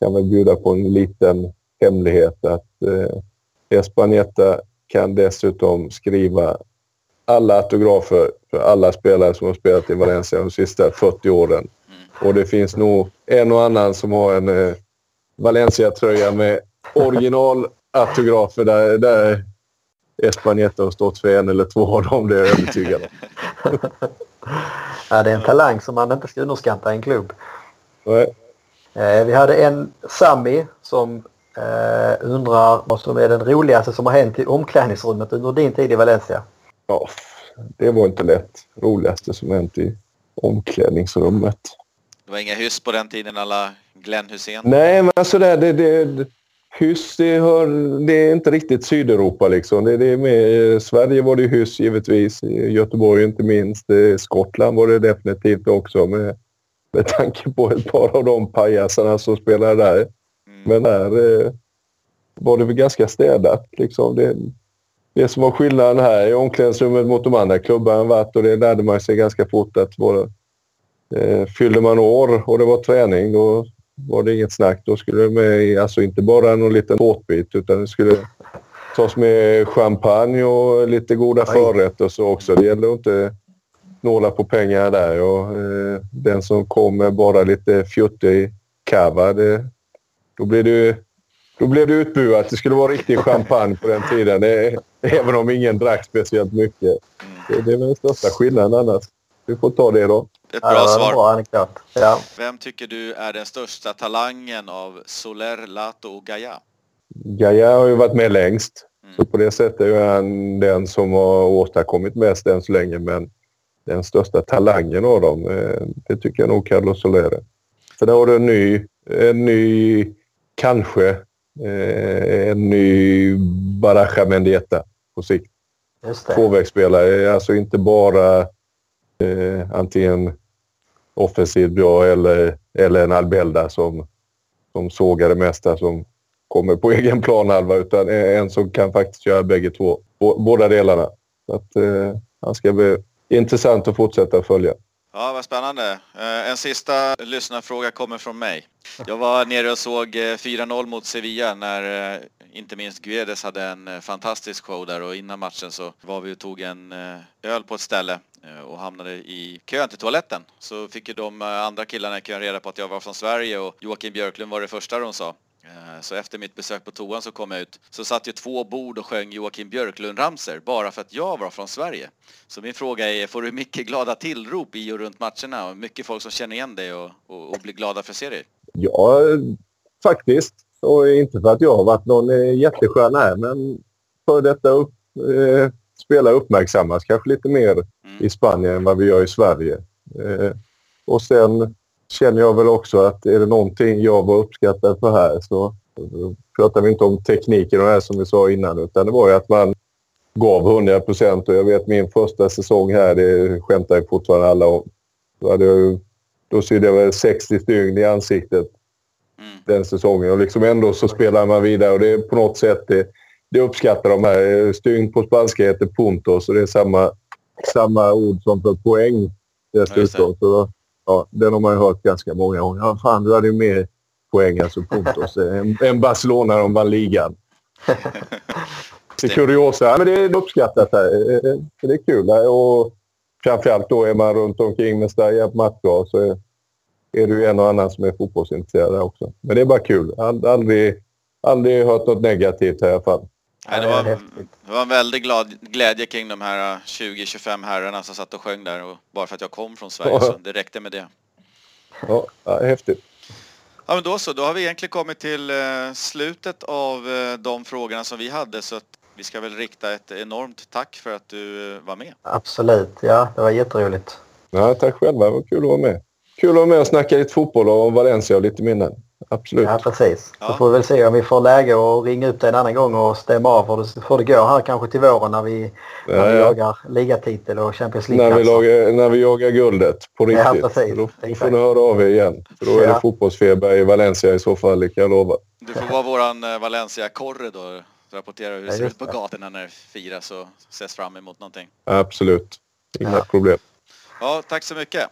kan väl bjuda på en liten hemlighet att eh, Espaneta kan dessutom skriva alla autografer för alla spelare som har spelat i Valencia de sista 40 åren. Och det finns nog en och annan som har en eh, Valencia-tröja med originalautografer där, där Espaneta har stått för en eller två av dem, det är jag övertygad om. ja, det är en talang som man inte ska underskatta i en klubb. Nej. Eh, vi hade en Sami som eh, undrar vad som är den roligaste som har hänt i omklädningsrummet under din tid i Valencia. Ja, det var inte lätt. Roligaste som hänt i omklädningsrummet. Det var inga hyss på den tiden alla Glenn Hussein? Nej, men alltså det, det, det, hyss det, hör, det är inte riktigt Sydeuropa liksom. Det, det är med, Sverige var det hyss givetvis. Göteborg inte minst. Skottland var det definitivt också med med tanke på ett par av de pajasarna som spelar där. Mm. Men här eh, var det väl ganska städat. Liksom. Det, det som var skillnaden här i omklädningsrummet mot de andra klubbarna varit och det lärde man sig ganska fort att var, eh, fyllde man år och det var träning då var det inget snack. Då skulle det med, alltså inte bara någon liten tårtbit utan det skulle tas med champagne och lite goda förrätter så också. Det gäller inte snåla på pengar där och eh, den som kom med bara lite fjuttig kava, det, då blev det då blev det utbuat. Det skulle vara riktig champagne på den tiden. Det, även om ingen drack speciellt mycket. Det, det är den största skillnaden annars. Du får ta det då. Ett bra ja, svar. Bra anekdot. Ja. Vem tycker du är den största talangen av Soler, Lato och Gaia? Gaia har ju varit med längst. Mm. Så på det sättet är han den som har åstadkommit mest än så länge. Men den största talangen av dem. Eh, det tycker jag nog Carlos Soler För där har du en ny, en ny kanske, eh, en ny Baraja Mendieta på sikt. Tvåvägsspelare, alltså inte bara eh, antingen offensivt bra eller, eller en Albelda som, som sågar det mesta som kommer på egen planhalva utan en som kan faktiskt göra bägge två. Båda delarna. Så att, eh, han ska bli intressant att fortsätta följa. Ja, vad spännande. Eh, en sista lyssnarfråga kommer från mig. Jag var nere och såg 4-0 eh, mot Sevilla när eh, inte minst Guedes hade en fantastisk show där och innan matchen så var vi och tog en öl på ett ställe och hamnade i kön till toaletten. Så fick ju de andra killarna i kön reda på att jag var från Sverige och Joakim Björklund var det första de sa. Eh, Så efter mitt besök på toan så kom jag ut, så satt ju två bord och sjöng Joakim Björklund-ramsor bara för att jag var från Sverige. Så min fråga är, får du mycket glada tillrop i och runt matcherna och mycket folk som känner igen dig och, och, och blir glada för serier? Ja, faktiskt. Och inte för att jag har varit någon eh, jättestjärna här, men för detta upp, eh, spelare uppmärksammas kanske lite mer Mm. i Spanien än vad vi gör i Sverige. Eh, och sen känner jag väl också att är det någonting jag var uppskattad för här så eh, pratar vi inte om tekniken och det här som vi sa innan utan det var ju att man gav 100 procent och jag vet min första säsong här, det skämtar ju fortfarande alla om. Då, hade jag, ju- då sydde jag väl 60 stygn i ansiktet Mm. den säsongen och liksom ändå så spelar man vidare och det är på något sätt det, det uppskattar de här. Stygn på spanska heter puntos och det är samma, samma ord som för poäng dessutom. så, ja, den har man ju hört ganska många gånger. Ja, fan, du hade ju mer poäng, alltså puntos, än, än Barcelona de vann ligan. Det är kuriosa. Ja, men det är uppskattat här. Eh, så Det är kul. Och framförallt då är man runt omkring med Staya på matchdag så är, det ju en och annan som är fotbollsintresserad också. Men det är bara kul. Ald- Aldrig, aldrig hört något negativt här i alla fall. Nej, det, Ja, det är var, det var en väldig glad, glädje kring de här 20-25 herrarna som satt och sjöng där och bara för att jag kom från Sverige så det räckte med det. Ja, häftigt. Ja men då så, då har vi egentligen kommit till eh, slutet av eh, de frågorna som vi hade så att vi ska väl rikta ett enormt tack för att du eh, var med. Absolut, ja det var jätteroligt. Ja, tack själva. Det var kul att vara med. Kul att vara med och snacka lite fotboll och Valencia och lite minnen. Absolut. Ja precis. Ja. Så får vi väl se om vi får läge att ringa upp dig en annan gång och stämma av hur det, hur det går här kanske till våren när vi, när Ja, vi ja. jagar ligatitel och Champions När vi, lagar, när vi jagar guldet på Ja, riktigt. precis. då, då får ni höra av er igen. För då är det Ja. fotbollsfeber i Valencia i så fall, det kan jag lova. Du får vara våran eh, Valencia-korre då. Rapportera hur det Ja, ser ut på gatorna när det firas och ses fram emot någonting. Absolut. Inga Ja. problem. Ja, tack så mycket.